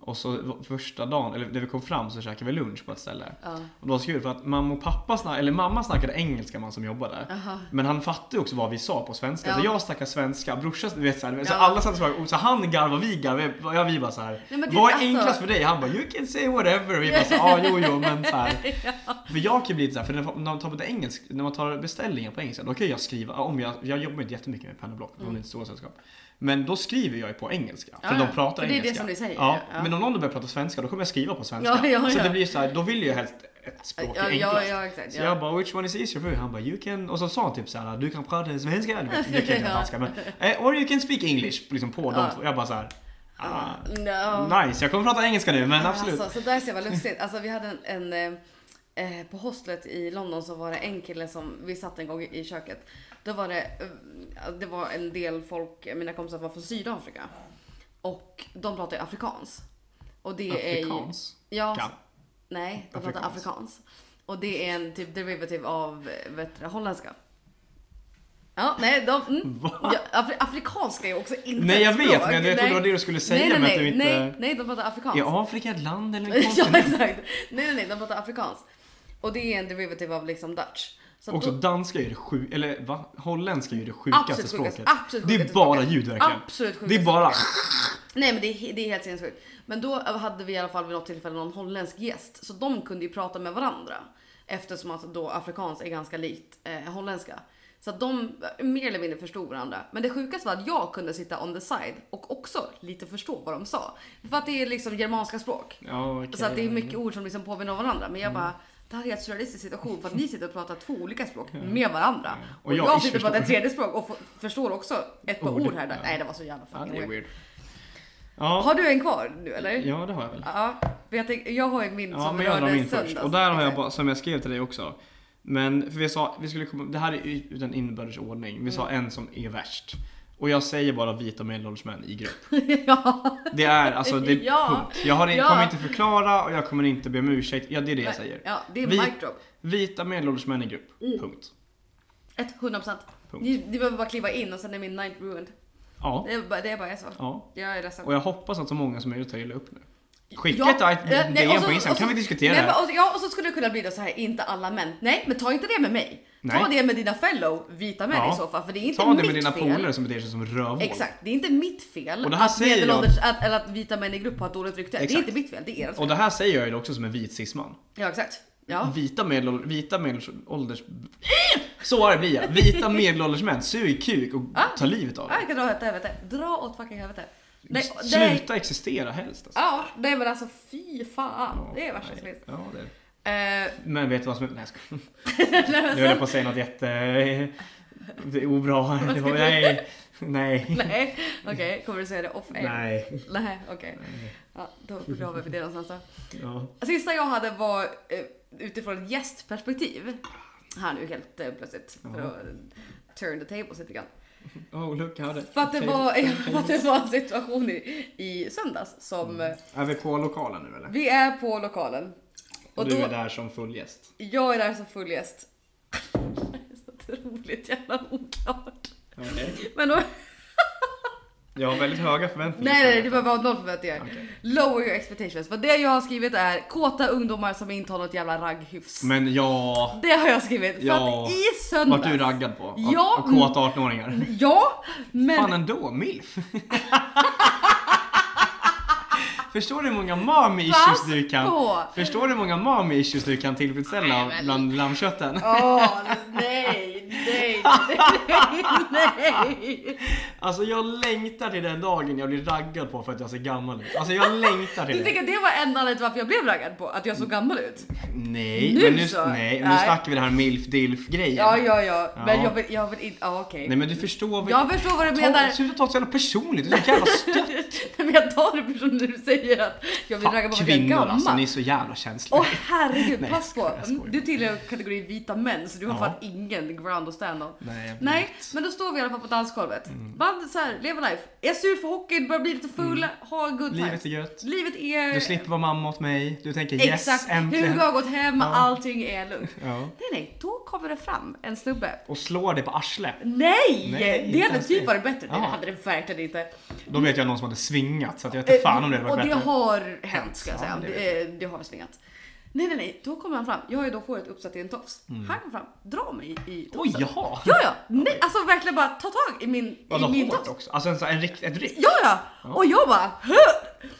Och så första dagen, eller när vi kom fram så käkade vi lunch på ett ställe. Ja. Och det var så kul för att mamma och pappa snackade, eller mamma snackade engelska man som jobbade. Aha. Men han fattade också vad vi sa på svenska. Ja. Så jag snackade svenska, brorsan, du vet såhär, så Ja. alla satt och så han garvade, vi garvade, vi bara såhär. Vad är alltså- enklast för dig? Han bara, you can say whatever. Och vi bara så, ja jo jo men så här. För jag kan ju bli lite såhär, för när man tar, på engelsk, när man tar beställningar på engelska, då kan jag skriva, om jag, jag jobbar inte jättemycket med penna och block, mm. det är ett stora sällskap. Men då skriver jag ju på engelska, för Ja, de pratar För det är det engelska. som vi säger, Ja, ja. Men om någon börjar prata svenska, då kommer jag skriva på svenska. Ja, ja, Så det blir så här, då vill jag helst ett språk Ja, är ja, enklast. ja, exakt, Så ja. jag bara, which one is easier for you? Han bara, you can... Och så sa han typ så här, du kan prata svenska, du vet, det kan inte danska, men... Eh, or you can speak English, liksom på de två. Jag bara så här, ah, Ja. nice, jag kommer prata engelska nu, men absolut. Alltså, så där ser jag lustigt. Alltså vi hade en, en eh, på hostlet i London så var det en kille som, vi satt en gång i, köket. Då var det, eh, det var en del folk, mina kompisar var från Sydafrika. Och de pratar ju afrikans. Och det är ju... Afrikans? Ja. Kan. Nej, de pratar Afrikans. afrikans. Och det är en typ derivative av, eh, vet du, holländska. Ja, nej, de, mm, ja, afri, afrikanska är också inte Nej, jag vet, språk. men jag trodde det var det du skulle säga, nej, nej, men nej, att du inte- Nej, nej, de pratar afrikanskt. Är Afrika ett land eller en ja, kontinent? exakt. Nej, nej, nej, de pratar afrikanskt. Och det är en derivative av liksom Dutch. Så Också då- danska är det sju, eller va? Holländska är det sjukaste Absolut sjukaste, språket. absolut det är sjukaste bara ljud verkligen. Absolut Det är sjukaste bara... Nej men det är, det är helt sinnessjukt. Men då hade vi i alla fall vid något tillfälle någon holländsk gäst. Så de kunde ju prata med varandra. Eftersom att då afrikanskt är ganska likt eh, holländska. Så att de mer eller mindre förstod varandra. Men det sjukaste var att jag kunde sitta on the side och också lite förstå vad de sa. För att det är liksom germanska språk. Ja, okej. Så att det är mycket ord som liksom påminner om varandra. Men jag bara, det här är en surrealistisk situation för att ni sitter och pratar två olika språk med varandra. Och Och, jag jag, sitter och pratar ett tredje språk och förstår också ett par Ord. ord här. Där. Ja. Nej det var så jävla Ja, fucking är weird. weird. Ja, Har du en kvar nu eller? ja, det har jag väl. Ja, jag, tänk, jag har ju min Ja, som men jag drar rörde min söndags. först. Och där har jag bara, som jag skrev till dig också. Men för vi sa, vi skulle komma, det här är utan inbördes ordning. Vi sa Mm. en som är värst. Och jag säger bara vita medelålders män i grupp. ja. Det är alltså, det är Ja. punkt. Jag har, Ja. kommer inte förklara och jag kommer inte be om ursäkt. Ja, det är det jag säger. ja, det är Vi- mic drop. Vita medelålders män i grupp. Mm. Punkt. 100 procent. Punkt. Ni, ni behöver bara kliva in och sen är min night ruined. Ja. Det är bara, det är bara så. ja. Jag är ledsen. Och jag hoppas att så många som möjligt tar illa upp nu. Skicka Ja, ett eh, nej, DM så- på Instagram, kan vi diskutera nej, det här? men, Ja, och så skulle det kunna bli då så här, inte alla män. Nej, men ta inte det med mig. Ta Nej. det med dina fellow vita män Ja. i så fall, för det är inte Ta det mitt med dina fel. polare som beter sig som rövhål. Exakt, det är inte mitt fel Och det här att, säger jag- att, eller att vita män i grupp har ett dåligt rykte. Det är Exakt. inte mitt fel, det är ert fel. Och det här säger jag ju också som en vit cisman. Ja, exakt. Ja. Vita medelålders... Vita medelålders... Så arg blir jag. Vita medelålders män sug kuk och Ja. tar livet av Ja, jag dig. kan dra åt helvete. Dra åt fucking helvete. Nej, Sluta existera helst alltså. Ja, nej men alltså fy fan. Det är värsta som. Ja, det är. Eh, Men vet du vad som. Nej jag. Nu höll jag på att säga något jätte... Det är obra. Det var, nej. Nej. nej, okej. Kommer du säga det off air? Nej. Nej, okej. Ja, då begraver vi det någonstans då. Ja. Sista jag hade var eh, utifrån ett gästperspektiv. Här nu helt eh, plötsligt. För Ja. att turn the tables lite grann. Oh look, hade... För att det var, för att det var en situation i, i söndags som... eh, Är vi på lokalen nu eller? Vi är på lokalen. Och Och du då, är där som full gäst? jag är där som full gäst. Det är så otroligt jävla oklart. Okej. Men då, Jag har väldigt höga förväntningar. nej, nej, det var bara noll förväntningar. Okej. Lower your expectations. För det jag har skrivit är kåta ungdomar som inte har något jävla ragghyfs. Men ja... Det har jag skrivit. För Ja. att i söndags. Vart du raggad på? Ja, Av kåta 18-åringar? Ja, men... Fan ändå, milf. Förstår du hur många mommy issues du kan... på. Förstår du hur många mommy issues du kan tillfredsställa Nej, men- bland lammkötten? Åh, nej, nej, nej, nej. Alltså jag längtar till den dagen jag blir raggad på för att jag ser gammal ut. Alltså jag längtar till Du det. tänker att det var enda anledningen till varför jag blev raggad på? Att jag såg gammal ut? Nej, Nu men nu, så. nej, nu Nej. snackar vi den här milf dilf grejen. Ja, ja, ja. Men Ja. jag vill, jag vill inte, ja okej. Nej men du förstår vad Jag förstår vad du menar. Ta, sluta ta det så jävla personligt, du är så jävla stött. Nej, men jag tar det personligt när du säger att jag blir raggad på för att jag är Kvinnor gammal. alltså, ni är så jävla känsliga. Åh herregud, Nej, pass jag på. skojar, jag skojar. Du tillhör kategorin vita män så du har Ja. fan ingen ground att stand on. Nej, Nej, men då står vi i alla fall på dansgolvet. Mm. Band så här, lever life. Är sur för hockeyn, börjar bli lite full, ha good times. Livet är gött. Livet är... Du slipper vara mamma åt mig. Du tänker yes, Exakt, äntligen. Hugo har gått hem, Ja. allting är lugnt. Ja. Nej, nej, då kommer det fram en snubbe. Och slår dig på arslet. Nej! Nej, det hade typ det. varit bättre. Ja. det hade det verkligen inte. Då vet jag någon som hade svingat så jag vet inte fan om det hade Eh, och varit det bättre. har hänt ska jag Ja, säga. det Det, det har svingat. Nej, nej, nej. Då kommer han fram. Jag har ju då håret uppsatt i en tofs. Mm. Han kommer fram, drar mig i Oj, tofsen. jaha! Ja, ja. Nej, alltså verkligen bara ta tag i min, Vadå i min hårt tofs. också? Alltså en, sån- en rikt, ett rikt? Ja, ja. Och jag bara "Hö!"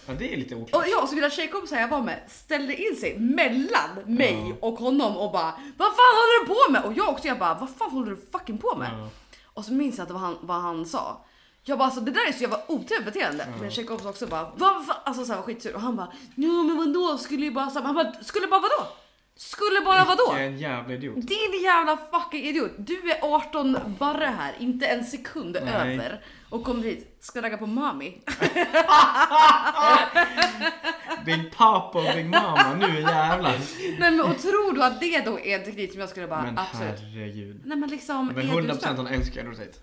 Ja, det är lite oklart. Och jag och så mina tjejkompisar jag var med ställde in sig mellan mig och honom och bara Vad fan håller du på med? Och jag också jag bara Vad fan håller du fucking på med? Ja. Och så minns jag att det var han, vad han sa. Jag bara alltså det där är så jävla otrevligt beteende. Min tjejkompis också bara vad fan? Alltså såhär skitsur och han bara ja men vadå skulle ju bara så Han bara skulle bara vadå? Skulle bara vadå? Jag är en jävla idiot. Din jävla fucking idiot. Du är 18 barre här, inte en sekund Nej. över. Och kommer hit, ska ragga på mami. Big papa och big mama, nu jävlar. Nej men och tror du att det då är en teknik som jag skulle bara Men absolut. herregud. Nej men liksom. Men är du 100% snäll? han älskar Edward Tate.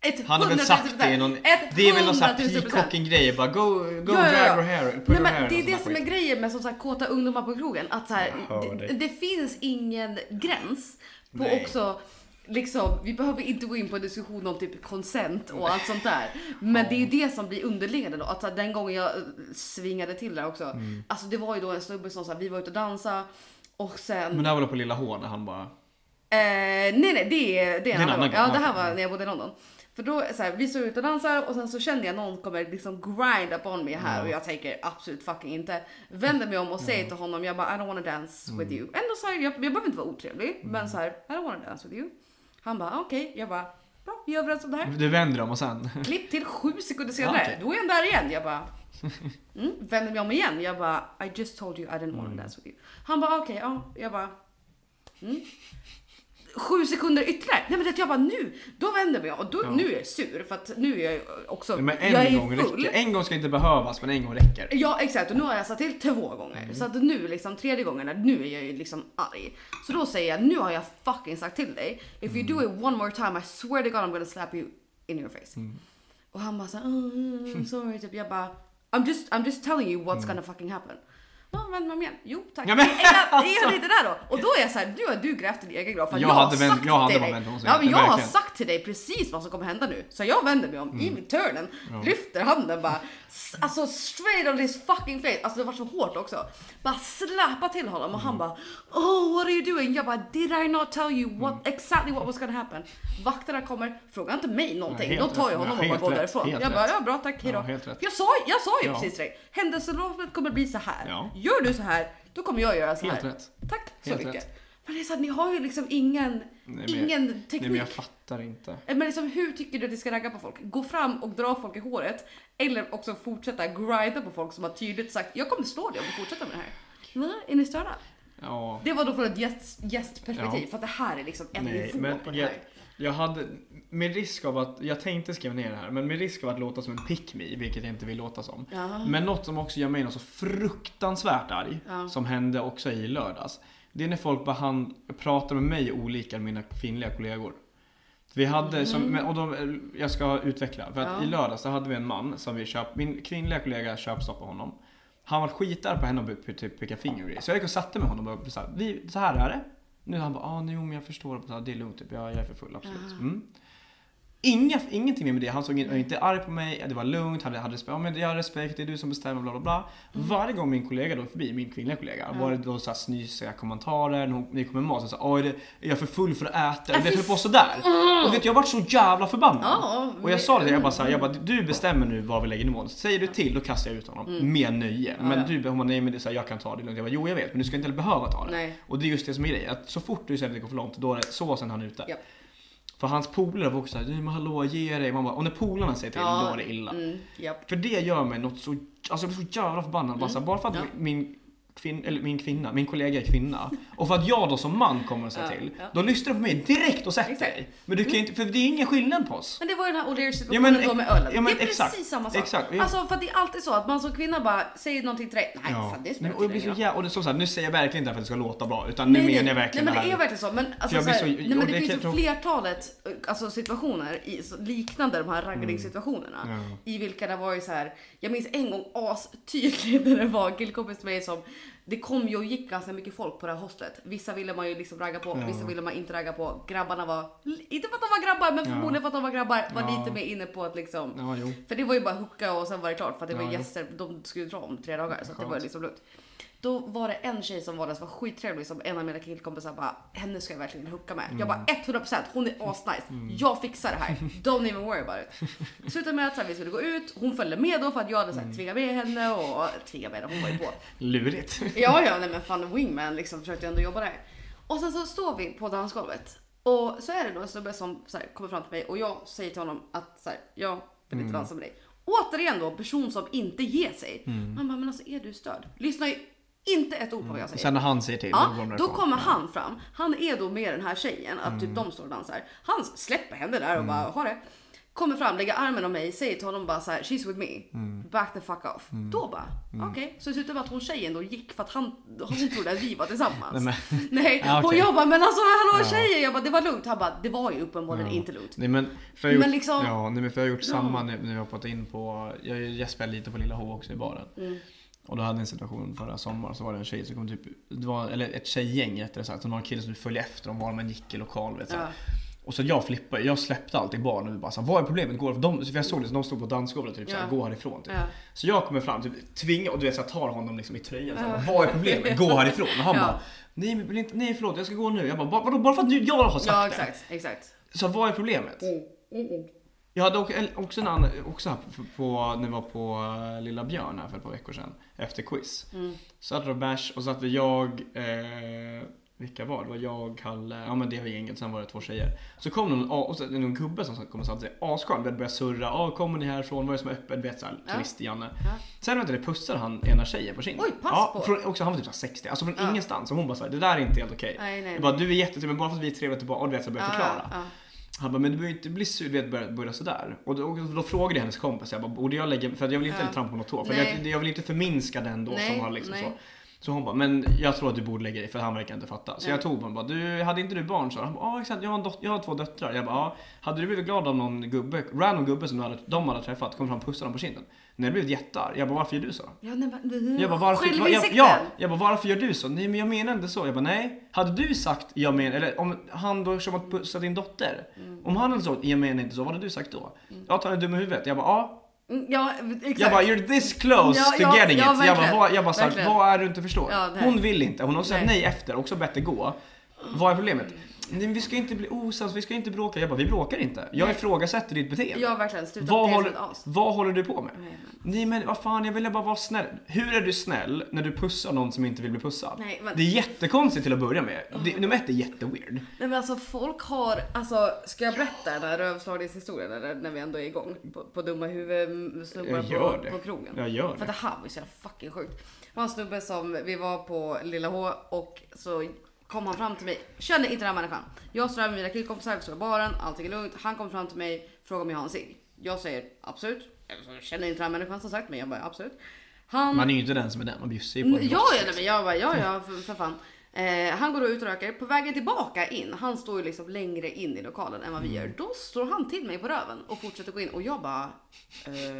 Ett Han har väl 100 sagt det i någon... Det är väl någon sån här 100 000%. peacocking grej bara go, go Ja, ja, drag ja. your hair. Put Nej your hair men det är det som är skit. grejen med som sagt kåta ungdomar på krogen. Att så här, det, det finns ingen gräns på Nej. också Liksom, vi behöver inte gå in på en diskussion om typ consent och allt sånt där. Men det är ju det som blir underliggande då. Att så här, den gången jag eh, svingade till där också. Mm. Alltså det var ju då en snubbe som sa vi var ute och dansa och sen Men det här var då på Lilla H där han bara... Eh, nej nej det är, det är en annan gång. Ja det här var när jag bodde i London. För då så här, vi står ute och dansar och sen så kände jag någon kommer liksom grind up on me här och jag tänker absolut fucking inte. Vänder mig om och säger till honom jag bara I don't wanna dance with you. Ändå så här, jag, jag behöver inte vara otrevlig men så här I don't wanna dance with you. Han bara okej, jag bara bra vi är överens om det här. Du vänder om och sen... Klipp till sju sekunder senare, okej. då är han där igen. Jag bara mm, vänder mig om igen. Jag bara I just told you I didn't Mm. wanna dance with you. Han bara okej, ja. Jag bara mm. Sju sekunder ytterligare. Nej men det, jag bara nu, då vänder jag mig om och då, Ja. nu är jag sur för att nu är jag också, Men jag är en gång full. räcker. En gång ska inte behövas men en gång räcker. Ja exakt och nu har jag satt till två gånger. Mm. Så att nu liksom tredje gången, nu är jag ju liksom arg. Så då säger jag, nu har jag fucking sagt till dig. If you Mm. do it one more time I swear to God I'm gonna slap you in your face. Mm. Och han bara såhär, oh, I'm sorry typ. Jag bara, I'm just, I'm just telling you what's gonna fucking happen. Ja, vänd mig om igen. Jo tack. Mm. Ja, men, är, jag, är alltså. jag lite där då? Och då är jag såhär, nu har du grävt din egen grav. För Jag jag, har hade vänt- sagt jag hade till dig. Ja men jag har sagt till dig precis vad som kommer hända nu. Så jag vänder mig om Mm. i turnen, lyfter handen bara, alltså straight on his fucking face. Alltså det var så hårt också. Bara släpa till honom och Mm. han bara, oh what are you doing? Jag bara, did I not tell you what, Mm. exactly what was gonna happen? Vakterna kommer, frågar inte mig någonting. De helt tar rätt. honom Nej, och bara går därifrån. Jag bara, ja bra tack, hejdå. Ja. Jag sa, jag sa ju Ja. precis till dig, händelseförloppet kommer bli så här. Gör du så här, då kommer jag göra så Helt här. rätt. Tack så Helt mycket. rätt. Men det är så att ni har ju liksom ingen, Nej, men ingen jag, teknik. nej men jag fattar inte. Men liksom, hur tycker du att ni ska ragga på folk? Gå fram och dra folk i håret eller också fortsätta grinda på folk som har tydligt sagt jag kommer slå dig om du fortsätter med det här. Är ni störda? Ja. Det var då från ett gäst, gästperspektiv, Ja. för att det här är liksom en Nej, nivå på det jag, här. Jag hade, med risk av att, jag tänkte skriva ner det här, men med risk av att låta som en pick me, vilket jag inte vill låta som. Jaha. Men något som också gör mig något så fruktansvärt arg, Ja. som hände också i lördags. Det är när folk behand, pratar med mig olika än mina kvinnliga kollegor. Vi hade, som, men- och de, jag ska utveckla. För att Mm. Ja. i lördags så hade vi en man som vi köp, min kvinnliga kollega köpstoppade honom. Han var skitar på henne och typ peka finger grejer. Så jag gick och satte med honom och vi, så här är det. Nu han bara, ah, jo, men jag förstår, det är lugnt, typ. jag, jag är för full, absolut. Mm. Inga, ingenting mer med det. Han såg in, inte arg på mig, det var lugnt, hade, hade respekt. Ja, men jag har respekt, det är du som bestämmer, bla bla bla. Varje gång min kollega då är förbi, min kvinnliga kollega, var det då så här snysiga kommentarer, när hon- när vi kom med mat, så sa "Oj, det- är jag för full för att äta? Äh, vet du på sådär. Och vet, jag vart så jävla förbannad. Ja, och jag sa det, jag bara, så här, jag bara, du bestämmer nu vad vi lägger nivån. Säger du till, då kastar jag ut honom. Med nöje. Men du, hon bara, nej men det är så här, jag kan ta det lugnt. Jag bara, jo jag vet, men du ska inte heller behöva ta det. Nej. Och det är just det som är grejen, att så fort du säger att det går för långt, då är det så sen han är ute. Ja. För hans polare var också såhär, men hallå ge dig. Man bara, och när polarna säger till, Ja, då är det illa. Mm, japp. För det gör mig något så, alltså jag blir så jävla förbannad. Bara, så här, bara för att Mm. Ja. min, kvin, eller min kvinna, min kollega är kvinna. Och för att jag då som man kommer att säga Ja, till. ja. Då lyssnar du på mig direkt och sätter Exakt. dig. Men du kan inte, för det är ingen skillnad på oss. Men det var ju den här O'Leary Ja, då med ölen. ja, men det är exakt. precis samma sak. Exakt. Ja. Alltså för att det är alltid så att man som kvinna bara säger någonting till dig. Nej, Ja. fan det Nej, spelar och, inte blir så roll. jä- och det är så så här, nu säger jag verkligen inte för att det ska låta bra. Utan nu Nej, menar nej. jag verkligen nej, men det är verkligen så. Men, alltså, jag så här, så- nej, men och det, det finns ju jag flertalet alltså, situationer i, så, liknande de här raggningssituationerna. Mm. Ja. I vilka det var ju så här. Jag minns en gång astydligt när det var en killkompis till mig som det kom ju och gick ganska mycket folk på det här hostlet. Vissa ville man ju liksom ragga på, Ja. vissa ville man inte ragga på. Grabbarna var, inte för att de var grabbar, men Ja. förmodligen för att de var grabbar, var Ja. lite mer inne på att liksom Ja, för det var ju bara hooka och sen var det klart för att det var gäster, de skulle dra om tre dagar så det var liksom lugnt. Då var det en tjej som var där som var skittrevlig som en av mina killkompisar bara, henne ska jag verkligen hooka med. Jag bara 100% hon är asnice, jag fixar det här. Don't even worry about it. Slutade med att så här, vi skulle gå ut, hon följde med då för att jag hade så här, tvingat med henne och tvingat med henne, hon var ju på. Lurigt. Ja, ja, nej men fan wingman liksom försökte ändå jobba där. Och sen så står vi på dansgolvet och så är det då en snubbe som så här, kommer fram till mig och jag säger till honom att så här, jag vill inte dansa med dig. Återigen då, person som inte ger sig. Han bara, men alltså är du störd? Lyssna inte ett ord på vad jag säger. Sen när han säger till, då Ja, då därifrån. kommer han fram. Han är då med den här tjejen, att typ de står och dansar. Han släpper henne där och bara har det. Kommer fram, lägger armen om mig, säger till honom bara så här: she's with me. Back the fuck off. Då bara, okej. Så det slutade med att hon tjejen då gick för att han, hon trodde att vi var tillsammans. Nej, men- Nej, Ja, och okej. jag bara, men alltså hallå Ja. tjejen. Jag bara, det var lugnt. Han bara, det var ju uppenbarligen Ja. inte lugnt. Nej men, för jag Men gjort, liksom- ja, nej, men för jag har gjort Ja. samma när, när jag har hoppat in på, jag gäspade lite på Lilla H också i baren. Mm. Och då hade jag en situation förra sommaren så var det en tjej som kom typ, det var, eller ett tjejgäng rättare sagt, var en kille som följde efter dem var man gick i lokal vet, så. Ja. Och så jag flippade, jag släppte allt i baren och bara så här, vad är problemet? Går, de, för jag såg det, så de stod på dansgolvet typ såhär, Ja. gå härifrån typ. Ja. Så jag kommer fram, typ, tvingar, och du vet så jag tar honom liksom i tröjan så här, vad är problemet? Gå härifrån. Och han Ja. bara, nej, vill inte- nej förlåt jag ska gå nu. Jag bara, "Va- vadå bara för att du, jag har sagt Ja, det? exakt, exakt. Så vad är problemet? Jag hade också- en annan, också på, när vi var på eh, Lilla Björn här för ett par veckor sedan. Efter quiz. Mm. Så hade det bärs och så hade jag, eh, vilka var det? Det var jag, Kalle, ja men det var gänget, sen var det två tjejer. Så kom någon, och så, någon gubbe som kom och satte sig asskön, började surra, ja kommer ni härifrån, vad är det som är öppet? Du vet såhär, Ja. turist-Janne. Ja. Sen vet du, pussade han ena tjejen på kinden. Oj, pass ja, på. Från, också, han var typ så här 60, alltså från Ja. ingenstans. Och hon bara såhär, det där är inte helt okej. Nej, nej, Jag bara, nej. du är jättetrevlig, men bara för att vi är trevliga tillbaka, och du vet så började förklara. Han bara, men du behöver inte bli sur, du vet, börja, börja sådär. Och då, och då frågade jag hennes kompis, jag bara, borde jag lägga, för jag vill inte Ja. trampa på något tå. För jag, jag vill inte förminska den då Nej, som har liksom nej. så. Så hon bara, men jag tror att du borde lägga dig för han verkar inte fatta. Så Ja. jag tog honom bara, du, hade inte du barn? Så han bara, ja exakt, jag har, jag har två döttrar. Jag bara, ja. Hade du blivit glad om någon gubbe, random gubbe som du hade, de hade träffat, kom fram och pussade dem på kinden? Nej, jag blev jättearg. Jag bara, varför gör du så? ja. nej, Jag bara, varför, jag, Självinsikten. ja, jag bara, varför gör du så? Nej men jag menar inte så. Jag bara, nej. Hade du sagt, jag menar, eller om han då som att pussa din dotter. Mm. Om han hade sagt, jag menar inte så, vad hade du sagt då? Jag tar en dum i huvudet. Jag bara, ja. Mm, Ja, exakt. Jag bara, you're this close Ja, to ja, getting ja, it. jag bara, vad, jag bara så här, vad är det du inte förstår? Hon vill inte, hon har sagt Nej. nej efter, också bett det gå. Vad är problemet? Nej, men vi ska inte bli osams, vi ska inte bråka. Jag bara, vi bråkar inte. Jag ifrågasätter ditt beteende. Jag har verkligen slutat vad, håller, vad håller du på med? Nej, Nej men vad fan, jag ville bara vara snäll. Hur är du snäll när du pussar någon som inte vill bli pussad? Nej, men- Det är jättekonstigt till att börja med. Det, nummer ett är jätteweird. Nej men alltså folk har, alltså ska jag berätta den här rövslagningshistorien eller när vi ändå är igång? På, på dumma huvudsnubbar på, det. på krogen. Jag gör För det. det här var ju så jävla fucking sjukt. Det var en snubbe som, vi var på Lilla H och så kom han fram till mig. Känner inte den här människan. Jag står där med mina killkompisar, vi står i baren, allting är lugnt. Han kommer fram till mig, frågar om jag har en cigg. Jag säger absolut. Så känner inte den här människan som sagt, men jag bara absolut. Han Man är ju inte den som är den, man bjussar ju på Ja, ja, men jag bara, ja, ja, för, för fan. Eh, han går då ut och röker. På vägen tillbaka in, han står ju liksom längre in i lokalen än vad vi Mm. gör. Då står han till mig på röven och fortsätter gå in och jag bara... Eh,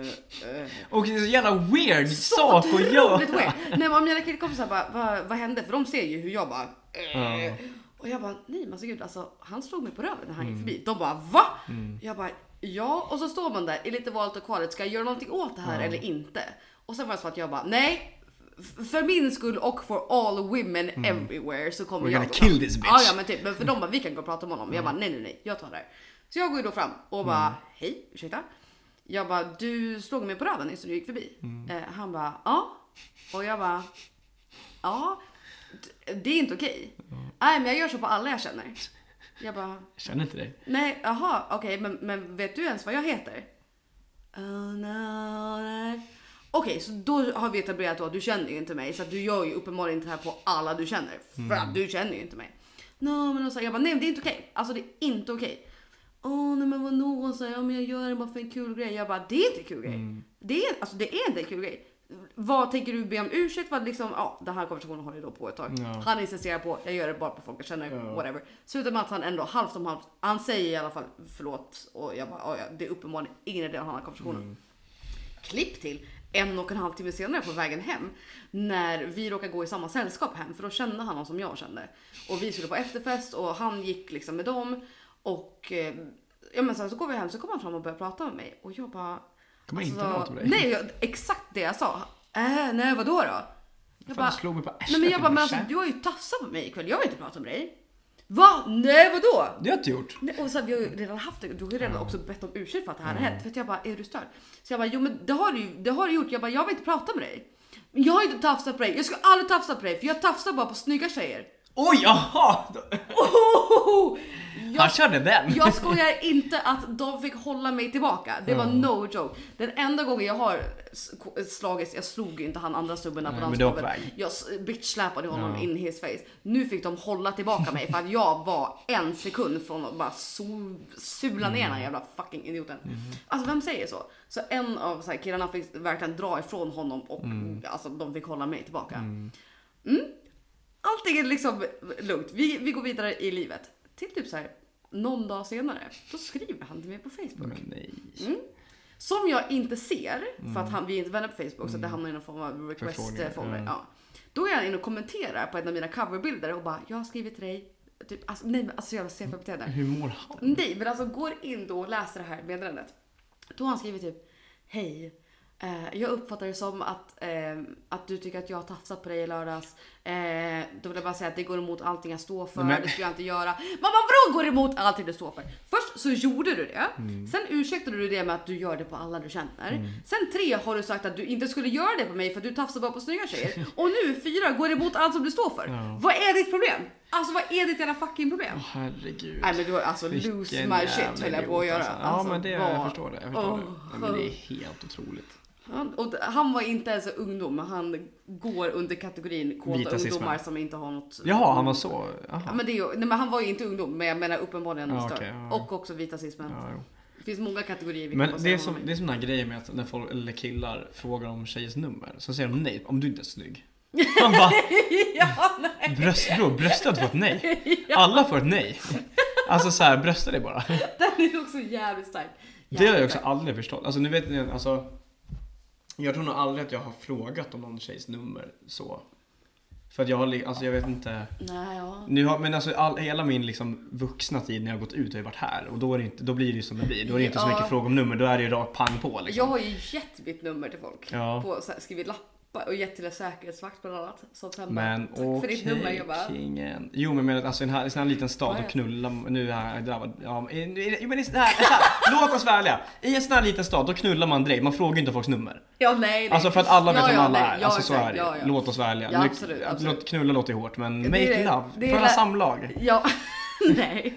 eh. Och det är så jävla weird Så sak att otroligt göra. weird. Nej, men mina killkompisar bara, vad, vad hände? För de ser ju hur jag bara... Eh. Och jag bara, nej men alltså gud, alltså, han slog mig på röven när han Mm. gick förbi. De bara, va? Jag bara, ja. Och så står man där i lite valet och kvalet. Ska jag göra någonting åt det här eller inte? Och sen var det så att jag bara, nej. För min skull och for all women everywhere så kommer Mm. We're jag gå kill this bitch. Ja, ja men typ. Men för de bara, vi kan gå och prata med honom. Jag bara, nej nej nej, jag tar det här. Så jag går ju då fram och bara, Mm. hej, ursäkta. Jag bara, du slog mig på röven nyss när du gick förbi. Mm. Eh, han bara, ja. Och jag bara, ja. Det är inte okej. Nej men jag gör så på alla jag känner. Jag bara, Jag känner inte dig. nej jaha okej men, men vet du ens vad jag heter? Uh, no, nej. Okej så då har vi etablerat då att du känner ju inte mig så att du gör ju uppenbarligen inte det här på alla du känner. För att du känner ju inte mig. No, men då sa jag bara nej men det är inte okej. Alltså det är inte okej. Åh nej men så här, ja, men jag gör det bara för en kul grej. Jag bara det är inte en kul grej. Det, är, alltså, det är inte en kul grej. Vad tänker du be om ursäkt? Vad liksom, ja, den här konversationen håller då på ett tag. Ja. Han insisterar på, jag gör det bara på folk jag känner, Ja. whatever. Slutar med att han ändå halvt om halvt, han säger i alla fall förlåt och jag bara, "Ja, det är uppenbarligen ingen idé att ha den här konversationen. Klipp till en och en halv timme senare på vägen hem när vi råkar gå i samma sällskap hem för då kände han någon som jag kände. Och vi skulle på efterfest och han gick liksom med dem och eh, ja men sen så går vi hem så kommer han fram och börjar prata med mig och jag bara Kommer inte alltså, prata med dig. Nej, jag, exakt det jag sa. Äh, nej vadå då? Jag Fan, du slog mig på nej men jag bara, men alltså, du har ju tafsat på mig ikväll, jag vill inte prata med dig. Va? Nej vadå? Det har jag inte gjort. Nej, och så, här, vi har ju redan haft det, du har ju redan också bett om ursäkt för att det här har hänt. För att jag bara, är du störd? Så jag bara, jo men det har du det har du gjort. Jag bara, jag vill inte prata med dig. Jag har inte tafsat på dig, jag ska aldrig tafsa på dig för jag tafsar bara på snygga tjejer. Oj, jaha! Oh! Han Jag, körde den. jag skojar inte att de fick hålla mig tillbaka. Det var no joke. Den enda gången jag har slagits, jag slog ju inte han andra du var på dansgolvet. väg. Jag bitch-släpade honom Ja. in his face. Nu fick de hålla tillbaka mig för att jag var en sekund från att bara so- sula ner den här jävla fucking idioten. Alltså vem säger så? Så en av så här, killarna fick verkligen dra ifrån honom och alltså, de fick hålla mig tillbaka. Mm. Allting är liksom lugnt. Vi, vi går vidare i livet. Till typ så här någon dag senare, då skriver han till mig på Facebook. Nej. Som jag inte ser, för att han, vi är inte vänner på Facebook så att det hamnar i någon form av Förfrågningar, request-folder. ja. Ja. Då är han inne och kommenterar på en av mina coverbilder och bara “Jag har skrivit till dig”. Typ, alltså, nej men alltså jävla CP-beteende. Hur mår han? Nej men alltså går in då och läser det här meddelandet. Då har han skrivit typ Hej. Eh, jag uppfattar det som att, eh, att du tycker att jag har tafsat på dig i lördags. Eh, då vill jag bara säga att det går emot allting jag står för. Men- Det skulle jag inte göra. Men vadå går emot allting du står för? Först så gjorde du det. Sen ursäktade du det med att du gör det på alla du känner. Sen tre har du sagt att du inte skulle göra det på mig för att du tafsar bara på snygga tjejer. Och nu fyra går emot allt som du står för. Ja. Vad är ditt problem? Alltså vad är ditt jävla fucking problem? Åh, herregud. Nej men du har alltså Vilken lose my shit höll jag på att göra. alltså. Ja Alltså, men det, jag förstår det. Jag förstår Åh. det. Nej, men det är helt otroligt. Han, och han var inte ens en ungdom, men han går under kategorin kåta Vitasismen. ungdomar som inte har något... Jaha, han var så? Ja, men, det är ju, nej, men han var ju inte ungdom, men jag menar uppenbarligen Ja, okej, ja. Och också vitasismen. Ja. Det finns många kategorier vi Men kan det är, som, det är som den här grejen med att när folk, eller killar frågar om tjejens nummer, så säger de nej, om du inte är snygg. Man bara, ja, nej. bröst, bro, bröstet får ett nej. Alla får ett nej. Alltså så här, brösta dig bara. Den är också jävligt stark. Det har jag Jävligt också stark. aldrig förstått. Alltså nu vet ni, alltså. Jag tror nog aldrig att jag har frågat om någon tjejs nummer så. För att jag har, alltså jag vet inte. Nej, ja. Nu har, men alltså all, hela min liksom vuxna tid när jag har gått ut har ju varit här och då, är det inte, då blir det ju som det blir. Då är det inte så Ja. mycket fråga om nummer, då är det ju rakt pang på liksom. Jag har ju gett mitt nummer till folk. Ja. På, så här, skrivit lapp och gett till en säkerhetsvakt bland annat. Som sen Men bara, tack för ditt nummer. Jag bara, kingen. Jo men med, alltså i en, här, en sån här liten stad och knulla, nu är jag drabbad. Ja, men, i- men i sån här, så här, låt oss vara ärliga. I en sån här liten stad då knullar man direkt, man frågar inte folks nummer. ja nej, nej. Alltså för att alla vet Ja, vem ja, alla nej, är. ja, Alltså så är det ja, ja. Låt oss vara ärliga. Ja, absolut, absolut. låt- Knulla låter hårt men Det make är- love. det la- samlag. Ja, nej.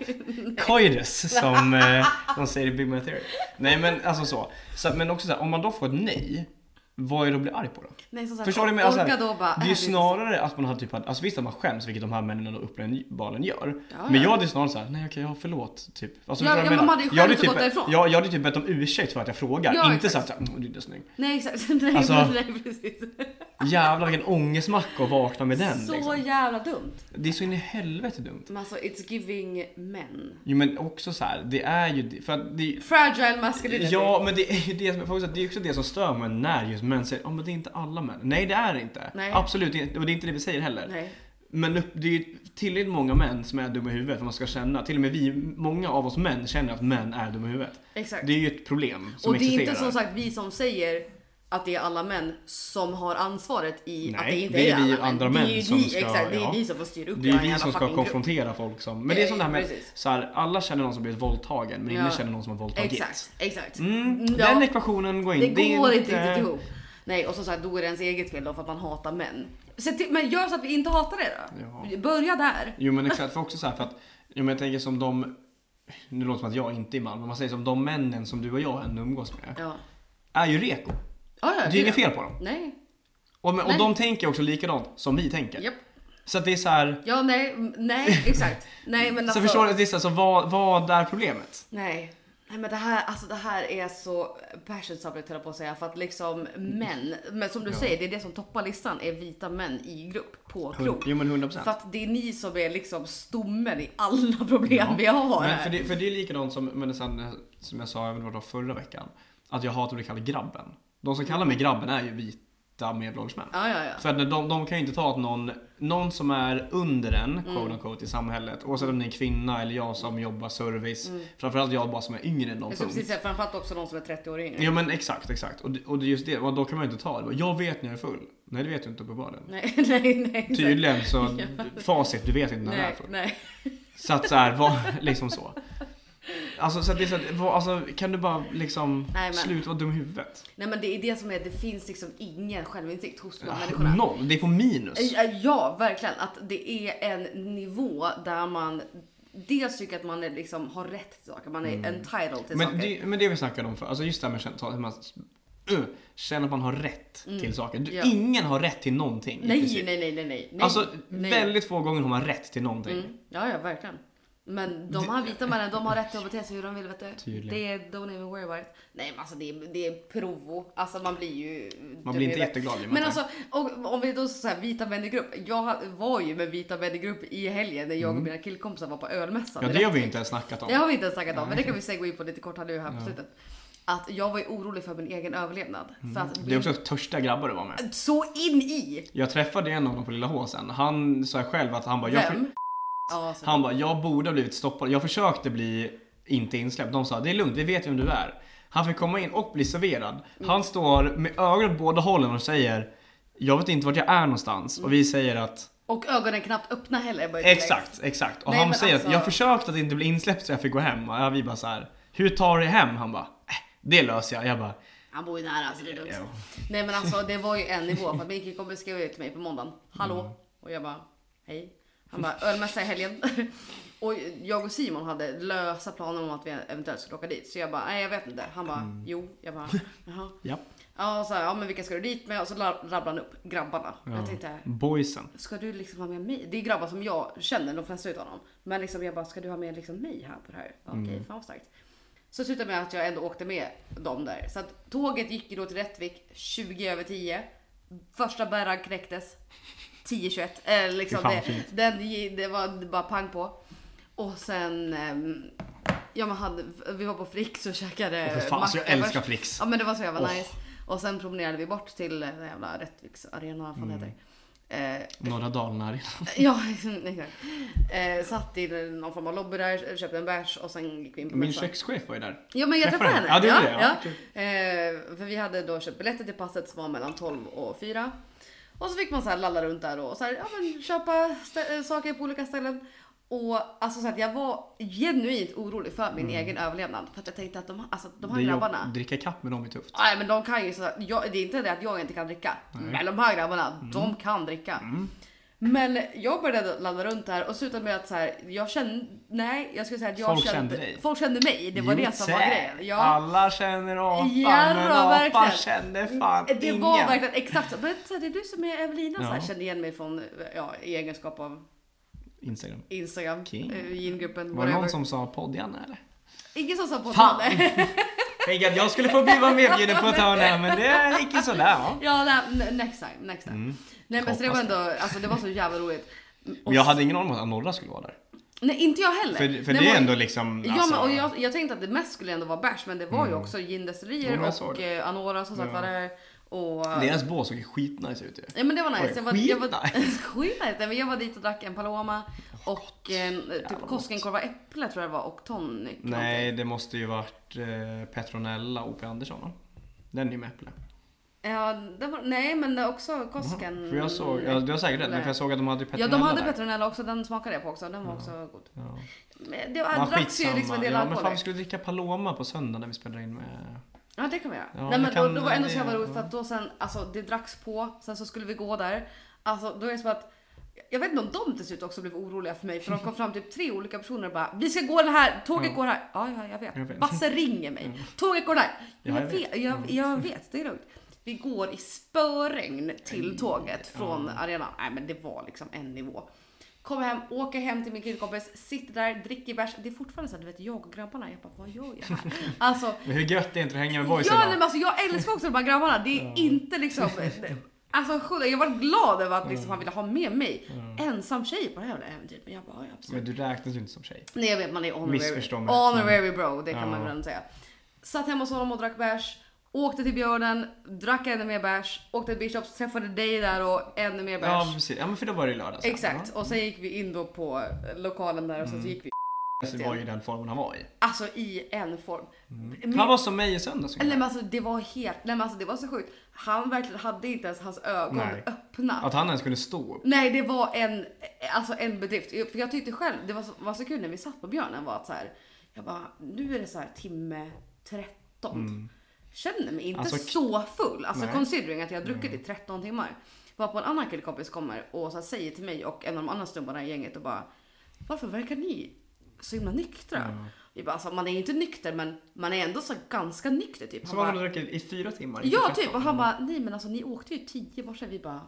Coitus som eh, de säger i Big Man Theory. Nej men alltså så. så men också så här, om man då får ett nej, vad är det att bli arg på då? nej som sagt, Förstår du? Men, alltså, då bara, det är ju snarare att man har typ, alltså visst att man skäms vilket de här männen då uppenbarligen gör. Ja, Men ja. jag hade snarare såhär, nej okej, ja förlåt. Typ. Alltså, Ja, ja, jag men man hade ju jag hade och typ, gått därifrån. jag, jag hade typ bett om ursäkt för att jag frågar. Ja, inte exakt. såhär, mm, du är inte snygg. Nej exakt, nej, Alltså, nej precis. Jävlar vilken ångestmacka att vakna med den så liksom. jävla dumt. Det är så in i helvete dumt. Men alltså it's giving men. Jo men också så här, det är ju, för att det, Fragile masculinity. Ja, men det är ju det som, det är också det som stör mig när just män säger oh, men det är inte alla män. Nej, det är det inte. Nej. Absolut inte. Och det är inte det vi säger heller. Nej. Men det är ju tillräckligt många män som är dumma i huvudet för man ska känna. Till och med vi, många av oss män känner att män är dumma i huvudet. Exakt. Det är ju ett problem som och det är existerar. inte som sagt vi som säger att det är alla män som har ansvaret i Nej, att det inte det är är vi alla andra män. det är ju som vi, ska- exakt, det är ja. vi som får styra upp det är vi som ska fucking grupp. konfrontera folk som... Men det är som det här med så här, alla känner någon som blivit våldtagen men Ja. ingen känner någon som har våldtagit. Exakt, exakt. Mm, Ja. Den ekvationen går Det in. går inte riktigt ihop. Nej och som sagt då är det ens eget fel då för att man hatar män. Till, men gör så att vi inte hatar det då. Ja. Börja där. Jo men exakt, för också så här för att, jo, men jag tänker som de, nu låter det som att jag inte är man, men man säger som de männen som du och jag ändå umgås med, Ja. är ju reko. Ja, ja, Det är inget fel på dem. Nej. Och, men, och Nej. de tänker också likadant som vi tänker. Japp. Så att det är så här, Ja, nej, nej, exakt. Nej, men så alltså. förstår du, det är så, här, så vad, vad är problemet? Nej. Nej men det här, alltså det här är så passion subject höll jag på att säga för att liksom män, men som du Ja. säger det är det som toppar listan är vita män i grupp på krog. jo men 100%. För att det är ni som är liksom stommen i alla problem vi har Men för, det, för det är likadant som, men sen, som jag sa även var förra veckan, att jag hatar att bli kallad grabben. De som kallar mig grabben är ju vita medelålders män. Ja, ja, ja. För de, de kan ju inte ta att någon, någon som är under en, Mm. quote unquote, i samhället, oavsett om det är en kvinna eller jag som jobbar service, framförallt jag bara som är yngre än någon punkt. precis framförallt också någon som är 30 år yngre. Ja men exakt, exakt. Och, och just det, då kan man ju inte ta det. Jag vet när jag är full. Nej det vet du inte uppenbarligen. Nej, nej, nej. Tydligen så, Ja. facit, du vet inte när jag är full. nej. Så att så här, vad, liksom så. Alltså, så det är så att, vad, alltså kan du bara liksom Nej, men- sluta vara dum i huvudet? Nej men det är det som är, det finns liksom ingen självinsikt hos de här Ja, människorna. Noll, det är på minus. Ja, verkligen. Att det är en nivå där man dels tycker att man är liksom har rätt till saker, man är entitled till Mm. Men saker. det, men det vi snackade om för, alltså just det här med att känna, hur man, uh, känna att man har rätt till saker. Du, Mm. Ja. Ingen har rätt till någonting. i nej, princip. nej, nej, nej, nej, nej. Alltså nej. väldigt få gånger har man rätt till någonting. Mm. Ja, ja, verkligen. Men de här vita männen, de har rätt att bete sig hur de vill, vet du. Tydligen. Det är don't even worry about it. Nej, men alltså det är, det är provo. Alltså man blir ju... Man blir inte huvudet. jätteglad blir man Men inte. alltså, och, om vi då så här, vita män i grupp. Jag var ju med vita män i grupp i helgen när jag och mina killkompisar var på ölmässan. Mm. Ja det har vi inte ens snackat om. Det har vi inte ens snackat om, men det kan vi säga gå in på lite kort här nu här på slutet. Att jag var ju orolig för min egen överlevnad. För att Mm. Det är också törstiga grabbar du var med. Så in i! Jag träffade en av dem på Lilla H sen. Han sa själv att han bara, jag, Vem? Ja, han bara, jag borde ha blivit stoppad. Jag försökte bli inte insläppt. De sa, det är lugnt, vi vet vem du är. Han fick komma in och bli serverad. Mm. Han står med ögonen på båda hållen och säger, jag vet inte vart jag är någonstans. Och vi säger att, Och ögonen knappt öppna heller. exakt, exakt. Och Nej, han säger alltså- att jag försökte att inte bli insläppt så jag fick gå hem. Och vi bara så här, hur tar du hem? Han bara, äh, det löser jag. Jag bara, Han bor ju nära så det är lugnt. Nej men alltså det var ju en nivå för att min killkompis skrev ut till mig på måndagen. Hallå? Mm. Och jag bara hej. Han bara ölmässa i helgen. och jag och Simon hade lösa planer om att vi eventuellt skulle åka dit. Så jag bara nej jag vet inte. Han bara Mm. jo. Jag bara jaha. ja. Ja, så här, ja men vilka ska du dit med? Och så la- rabblade han upp grabbarna. ja. Jag tänkte Boysen. Ska du liksom ha med mig? Det är grabbar som jag känner, de flesta utav dem. Men liksom jag bara, ska du ha med liksom mig här på det här? Okej, Mm. fan vad starkt. Så slutade med att jag ändå åkte med dem där. Så att tåget gick ju då till Rättvik 20 över 10. Första bärran knäcktes 10.21. Eh, liksom det, den, det var bara pang på. Och sen, ehm, ja men hade, vi var på Fricks och käkade för fan, alltså, jag älskar först. Fricks. Ja men det var så jävla Åh. nice. Och sen promenerade vi bort till den jävla Rättviks arena, vad fan det Mm. heter. Eh, Norra Dalarna Arena. ja, exakt. Eh, satt i någon form av lobby där, köpte en bärs och sen gick vi in på Min kökschef var ju där. Ja men jag Träffade henne. Ja, du ja, det, ja. ja. Eh, för vi hade då köpt biljetter till passet som var mellan 12 och 4. Och så fick man så här lalla runt där och så här, ja, men köpa eh, saker på olika ställen. Och alltså så att jag var genuint orolig för min egen överlevnad. För att jag tänkte att de, alltså, de här Mm. Det är jobb- grabbarna. Dricka kapp med dem är tufft. Nej men de kan ju så, jag, det är inte det att jag inte kan dricka. Men de här grabbarna, Mm. de kan dricka. Men jag började ladda runt där och slutade med att så här, jag kände, nej jag skulle säga att jag Folk kände, kände folk kände mig. Det var det som var grejen. Ja. Alla känner apan, Ja, men apan känner fan Det ingen. var verkligen exakt. Men så här, det är du som är Evelina så här, Ja. kände igen mig från ja, i egenskap av Instagram. Instagram, King. eh, gingruppen, Var det någon som sa podd-Janne eller? Ingen som sa på Tänkte att jag skulle få bli medbjuden på ett hörn här, men det gick ju sådär? Ja, nej, next time, next time. Mm. Nej men så det var ändå, alltså det var så jävla roligt. Och jag hade ingen aning om att Norra skulle vara där. Nej inte jag heller. För, för det är men- ändå liksom... Ja alltså, men och jag, jag tänkte att det mest skulle ändå vara bärs men det var ju Mm. också Ja, men jag såg och det. eh, Anora som sagt Ja. var där. Och... Deras bås såg skitnice ut ju. Ja men det var nice. Oj, jag var, jag var, skitnice. Nej, men jag var dit och drack en Paloma och en typ. Koskenkorva äpple tror jag det var och tonic. Nej, det måste ju varit eh, Petronella O.P. Andersson va? Den är ju med äpple. Ja, var, nej men också Kosken. För jag såg, ja, du har säkert rätt, men för jag såg att de hade Ja Petronella de hade där. Petronella också, den smakade jag på också. Den var också god. Ja. Men det var, Men dracks ju liksom en del ja, men alkohol. fan vi skulle dricka Paloma på söndag när vi spelade in med... Ja det kan vi göra. Ja, Nej, men kan- då, då var det ändå så jävla roligt ja. för att då sen, alltså det dracks på, sen så skulle vi gå där. Alltså då är det som att jag vet inte om de till slut också blev oroliga för mig för de kom fram typ tre olika personer och bara Vi ska gå den här, tåget Ja. går här. Ja, ja jag vet. Jag vet. Basse ringer mig. Tåget går där. Ja, jag, jag vet, vet. jag, jag vet, det är lugnt. Vi går i spöregn till tåget från arenan. Nej men det var liksom en nivå. Kommer hem, åker hem till min killkompis, sitter där, dricker bärs. Det är fortfarande så att du vet jag och grabbarna, jag bara vad gör jag här? Alltså Men hur gött är det inte att hänga med boysen Ja, nej, men alltså, jag älskar också de här grabbarna. Det är inte liksom... Alltså jag var glad över att liksom, han ville ha med mig. Ensam tjej på det här jävla äventyret. Men jag bara, ja, absolut. Men du räknas ju inte som tjej. Nej jag vet, man är honorary, Missförstå mig. honorary bro. Det kan Ja. man väl säga. Satt hemma hos honom och drack bärs. Åkte till Björnen, drack ännu mer bärs. Åkte till Bishops, träffade dig där och ännu mer bärs. Ja precis, ja men för då var det lördag sen. Exakt, och sen gick vi in då på lokalen där och sen så gick vi Ja. Det var ju den formen han var i. alltså i en form. Men- Han var som mig i söndags Nej men alltså det var helt, nej men alltså det var så sjukt. Han verkligen hade inte ens hans ögon Nej. öppna. Att han ens kunde stå upp. Nej det var en, alltså en bedrift. För jag tyckte själv, det var så, var så kul när vi satt på björnen var att så här, jag bara, nu är det så här timme 13. Känner mig inte Alltså, så full. Alltså Nej. considering att jag har druckit i 13 timmar. Var på en annan killkompis kommer och så säger till mig och en av de andra snubbarna i gänget och bara, varför verkar ni så himla nyktra? Vi bara, alltså, man är ju inte nykter men man är ändå så ganska nykter typ. Så var bara, och drack i fyra timmar? Ja, 13. typ. Och han bara, nej men alltså ni åkte ju tio varsin. Vi bara,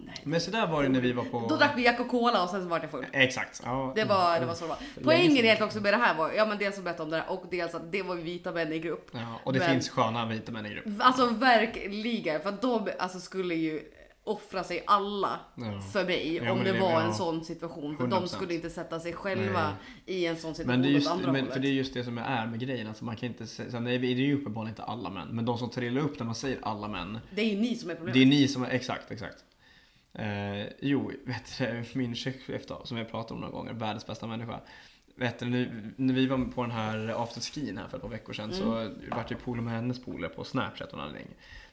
nej. Men så där var det när vi var på... Då drack vi Jack och Cola och sen så var jag full. Exakt. Ja. Det var, det var så det var. Poängen egentligen också med det här var, ja men dels att berätta om det här och dels att det var vita män i grupp. Ja, och det Men- finns sköna vita män i grupp. Alltså verkligen, för att de alltså, skulle ju offra sig alla Ja. för mig Ja, om det, det- var ja. en sån situation. För de 100%. skulle inte sätta sig själva i en sån situation Men det, är just, andra men, hållet. för det är just det som är med grejen. Alltså man kan inte säga, sen är det är ju uppenbarligen inte alla män. Men de som trillar upp när man säger alla män. Det är ju ni som är problemet. Det är ni som är, exakt, exakt. Eh, jo, vet du, min kökschef då, som jag pratat om några gånger, världens bästa människa. Vet du, när, när vi var på den här afterskin här för ett par veckor sedan så Mm. vart jag polare med hennes polare på Snapchat och någonting.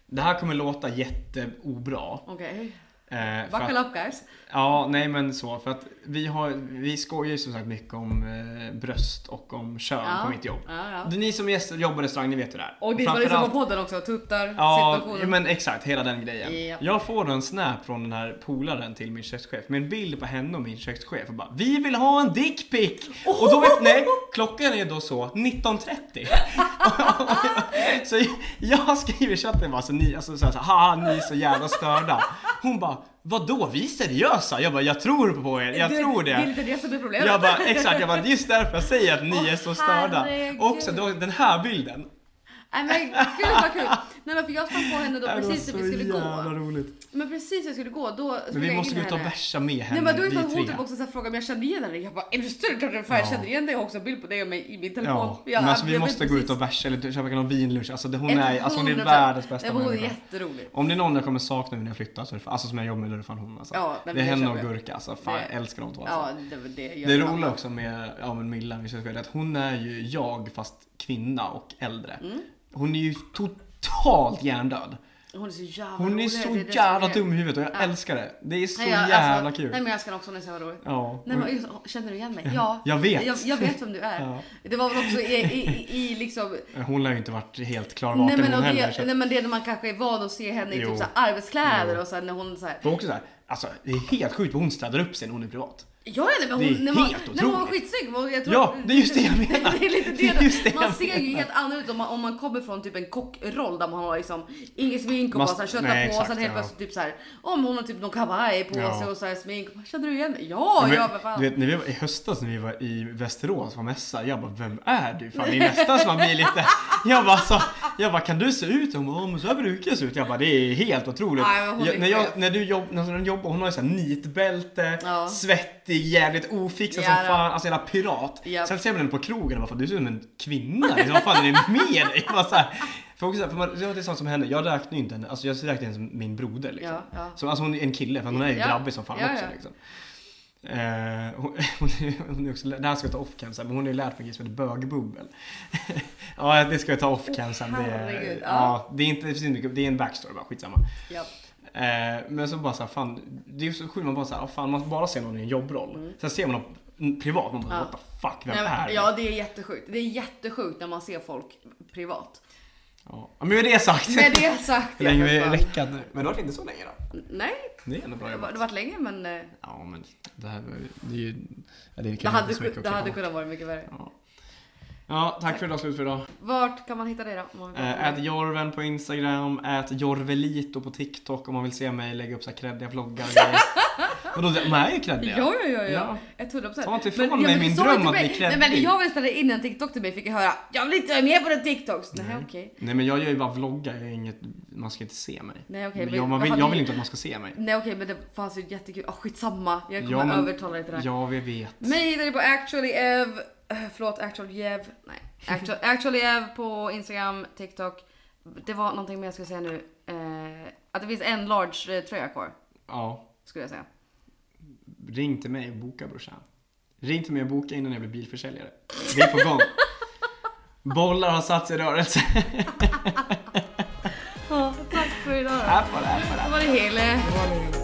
Det här kommer låta jätteobra. Okej. Eh, up guys. ja, nej men så. För att vi, har, vi skojar ju som sagt mycket om eh, bröst och om kön Ja. på mitt jobb. Ja, ja. Ni som gäster, jobbar i restaurang, ni vet hur det är. Och det som lyssnar på podden också, tuttar, Ja, situationen. men exakt, hela den grejen. Ja. Jag får en snap från den här polaren till min kökschef med en bild på henne och min kökschef och bara Vi vill ha en dickpic! Och då vet nej, klockan är då så 19.30. så jag skriver i chatten bara så ni, alltså så här, haha ni är så jävla störda. Hon bara Vadå, vi är seriösa? Jag bara, jag tror på er, jag det, tror Det är lite det som är problemet. jag bara, exakt, jag bara, det just därför jag säger att ni Åh, är så störda. herregud. Och också då, den här bilden. Nej men gud vad kul. Nej men för jag sprang på henne då Det var precis när vi skulle jävla gå. roligt. Men precis när vi skulle gå då Men vi måste gå ut och bärsa med henne, Nej men då är det hon typ också så här, frågade om jag kände igen henne. Jag bara, är du större? Klart jag Ja. känner igen dig. Jag har också en bild på dig och mig i min telefon. Ja, Jag, men alltså, vi måste gå ut och bärsa eller köpa någon vinlunch. Alltså, det, hon, är, alltså, hon är 100%. världens bästa men Hon är människa. jätterolig. Om det är någon jag kommer sakna nu när jag flyttar, så det, alltså som jag jobbar med, då är det fan hon alltså. Ja, men det är det henne och. Gurka alltså. Fan, Det- jag älskar de två alltså. Ja, det, det, Det roliga också med, ja, med Milla, det, att hon är ju jag fast kvinna och äldre. Mm. Hon är ju totalt hjärndöd. Hon är så jävla Hon är rolig. så som jävla dum i huvudet och jag Ja. älskar det. Det är så Nej, jag- jävla alltså, kul. Nej men jag älskar också, hon är så jävla rolig. ja. Nej, men, just, känner du igen mig? Ja. Jag vet. Jag, jag vet vem du är. Ja. Det var väl också i, i, i liksom... Hon lär ju inte varit helt klar Nej men, hon heller. det, Så. nej men det är när man kanske är van att se henne i Jo. typ så arbetskläder Jo. och så när hon så här, För också så här, alltså det är helt sjukt vad hon städar upp sig när hon är privat. Ja, nej, men Det är hon, när man, helt när hon var skitsnygg. Jag tror, Ja, det är just det jag menar. det är lite Det är det. just det man ser ju menar. helt annorlunda ut om man, om man kommer från typ en kockroll där man har liksom inget smink och Man- bara så här, köttar på och exakt, sen helt ja. plötsligt typ så här, om hon har typ någon kavaj på Ja. sig och så här smink. Känner du igen mig? Ja, Men, ja för fan. Du vet, när vi var, i höstas när vi var i Västerås på mässa, jag bara, vem är du? Fan, det är nästan som man blir lite... Jag bara, så, jag bara, kan du se ut? Hon bara, "Ja, men så här brukar jag se ut. Jag bara, det är helt otroligt. Nej, hon är jag, när, jag, när du jobb, när hon jobbar, hon har ju såhär nitbälte, Ja. svettig, jävligt ofixad som fan, alltså jävla pirat. Japp. Sen ser man henne på krogen och bara, du ser ut som en kvinna. Liksom, vad fan är det med dig? Bara, så här, för också, för man, det är sånt som henne, jag räknar ju inte henne, alltså jag räknar henne som min broder liksom. Ja, ja. Så, alltså hon är en kille, för hon är ju Ja. grabbig som fan Ja, också liksom. Eh, hon, hon, är, hon är också, det här ska jag ta off sen, men hon är lärt mig som heter bögbubbel. ja, det ska jag ta off sen. Det, är- ja. det är inte, det finns inte mycket- det är en backstory bara, skitsamma. Ja. Eh, men så bara så här, fan, det är så sjukt man bara så här, fan man bara ser någon i en jobbroll. Sen ser man någon privat, man bara Mm. Ja. what the fuck, vem Nej, är det? ja, det är jättesjukt. Det är jättesjukt när man ser folk privat. Ja. Men med det sagt. Med det sagt. Hur länge vi räckat nu? Men det har inte så länge då. Nej, Det är ändå bra det jobbat. det var länge men eh, Ja men det här det är ju... Det, det kan hade, det hade kunnat vara mycket värre. Ja. Ja, tack för idag, slut för idag. Vart kan man hitta dig då? Ät dig? Jorven på Instagram, ät Jorvelito på TikTok om man vill se mig lägga upp så här kreddiga vloggar och. Vadå, de är ju kreddiga. Ja, ja, ja, Ja. ja. 100 procent. Ta inte ifrån mig min dröm att bli Nej, men kreddig. jag spela in en TikTok till mig fick jag höra Jag vill inte vara med på den TikToks. Nej, okej. Nej men jag gör ju bara vloggar, jag är inget, man ska inte se mig. Nej, okej, Men men jag, man vill, jag vill inte att man ska se mig. Nej okej, men det fanns ju jättekul. Oh, skitsamma. Jag kommer Ja, men- övertala dig till det här. Ja, vi vet. Mig hittar ni på actuallyev. Äh, Förlåt, actuallyev. Nej. Actual, actuallyev på Instagram, TikTok. Det var någonting mer jag skulle säga nu. Eh, att det finns en large eh, tröja kvar. Ja, Skulle jag säga. ring till mig och boka brorsan. Ring till mig och boka innan jag blir bilförsäljare. Det är på gång. Bollar har satts i rörelse. Ja, tack för idag då. Här det, här det. Det var det hela.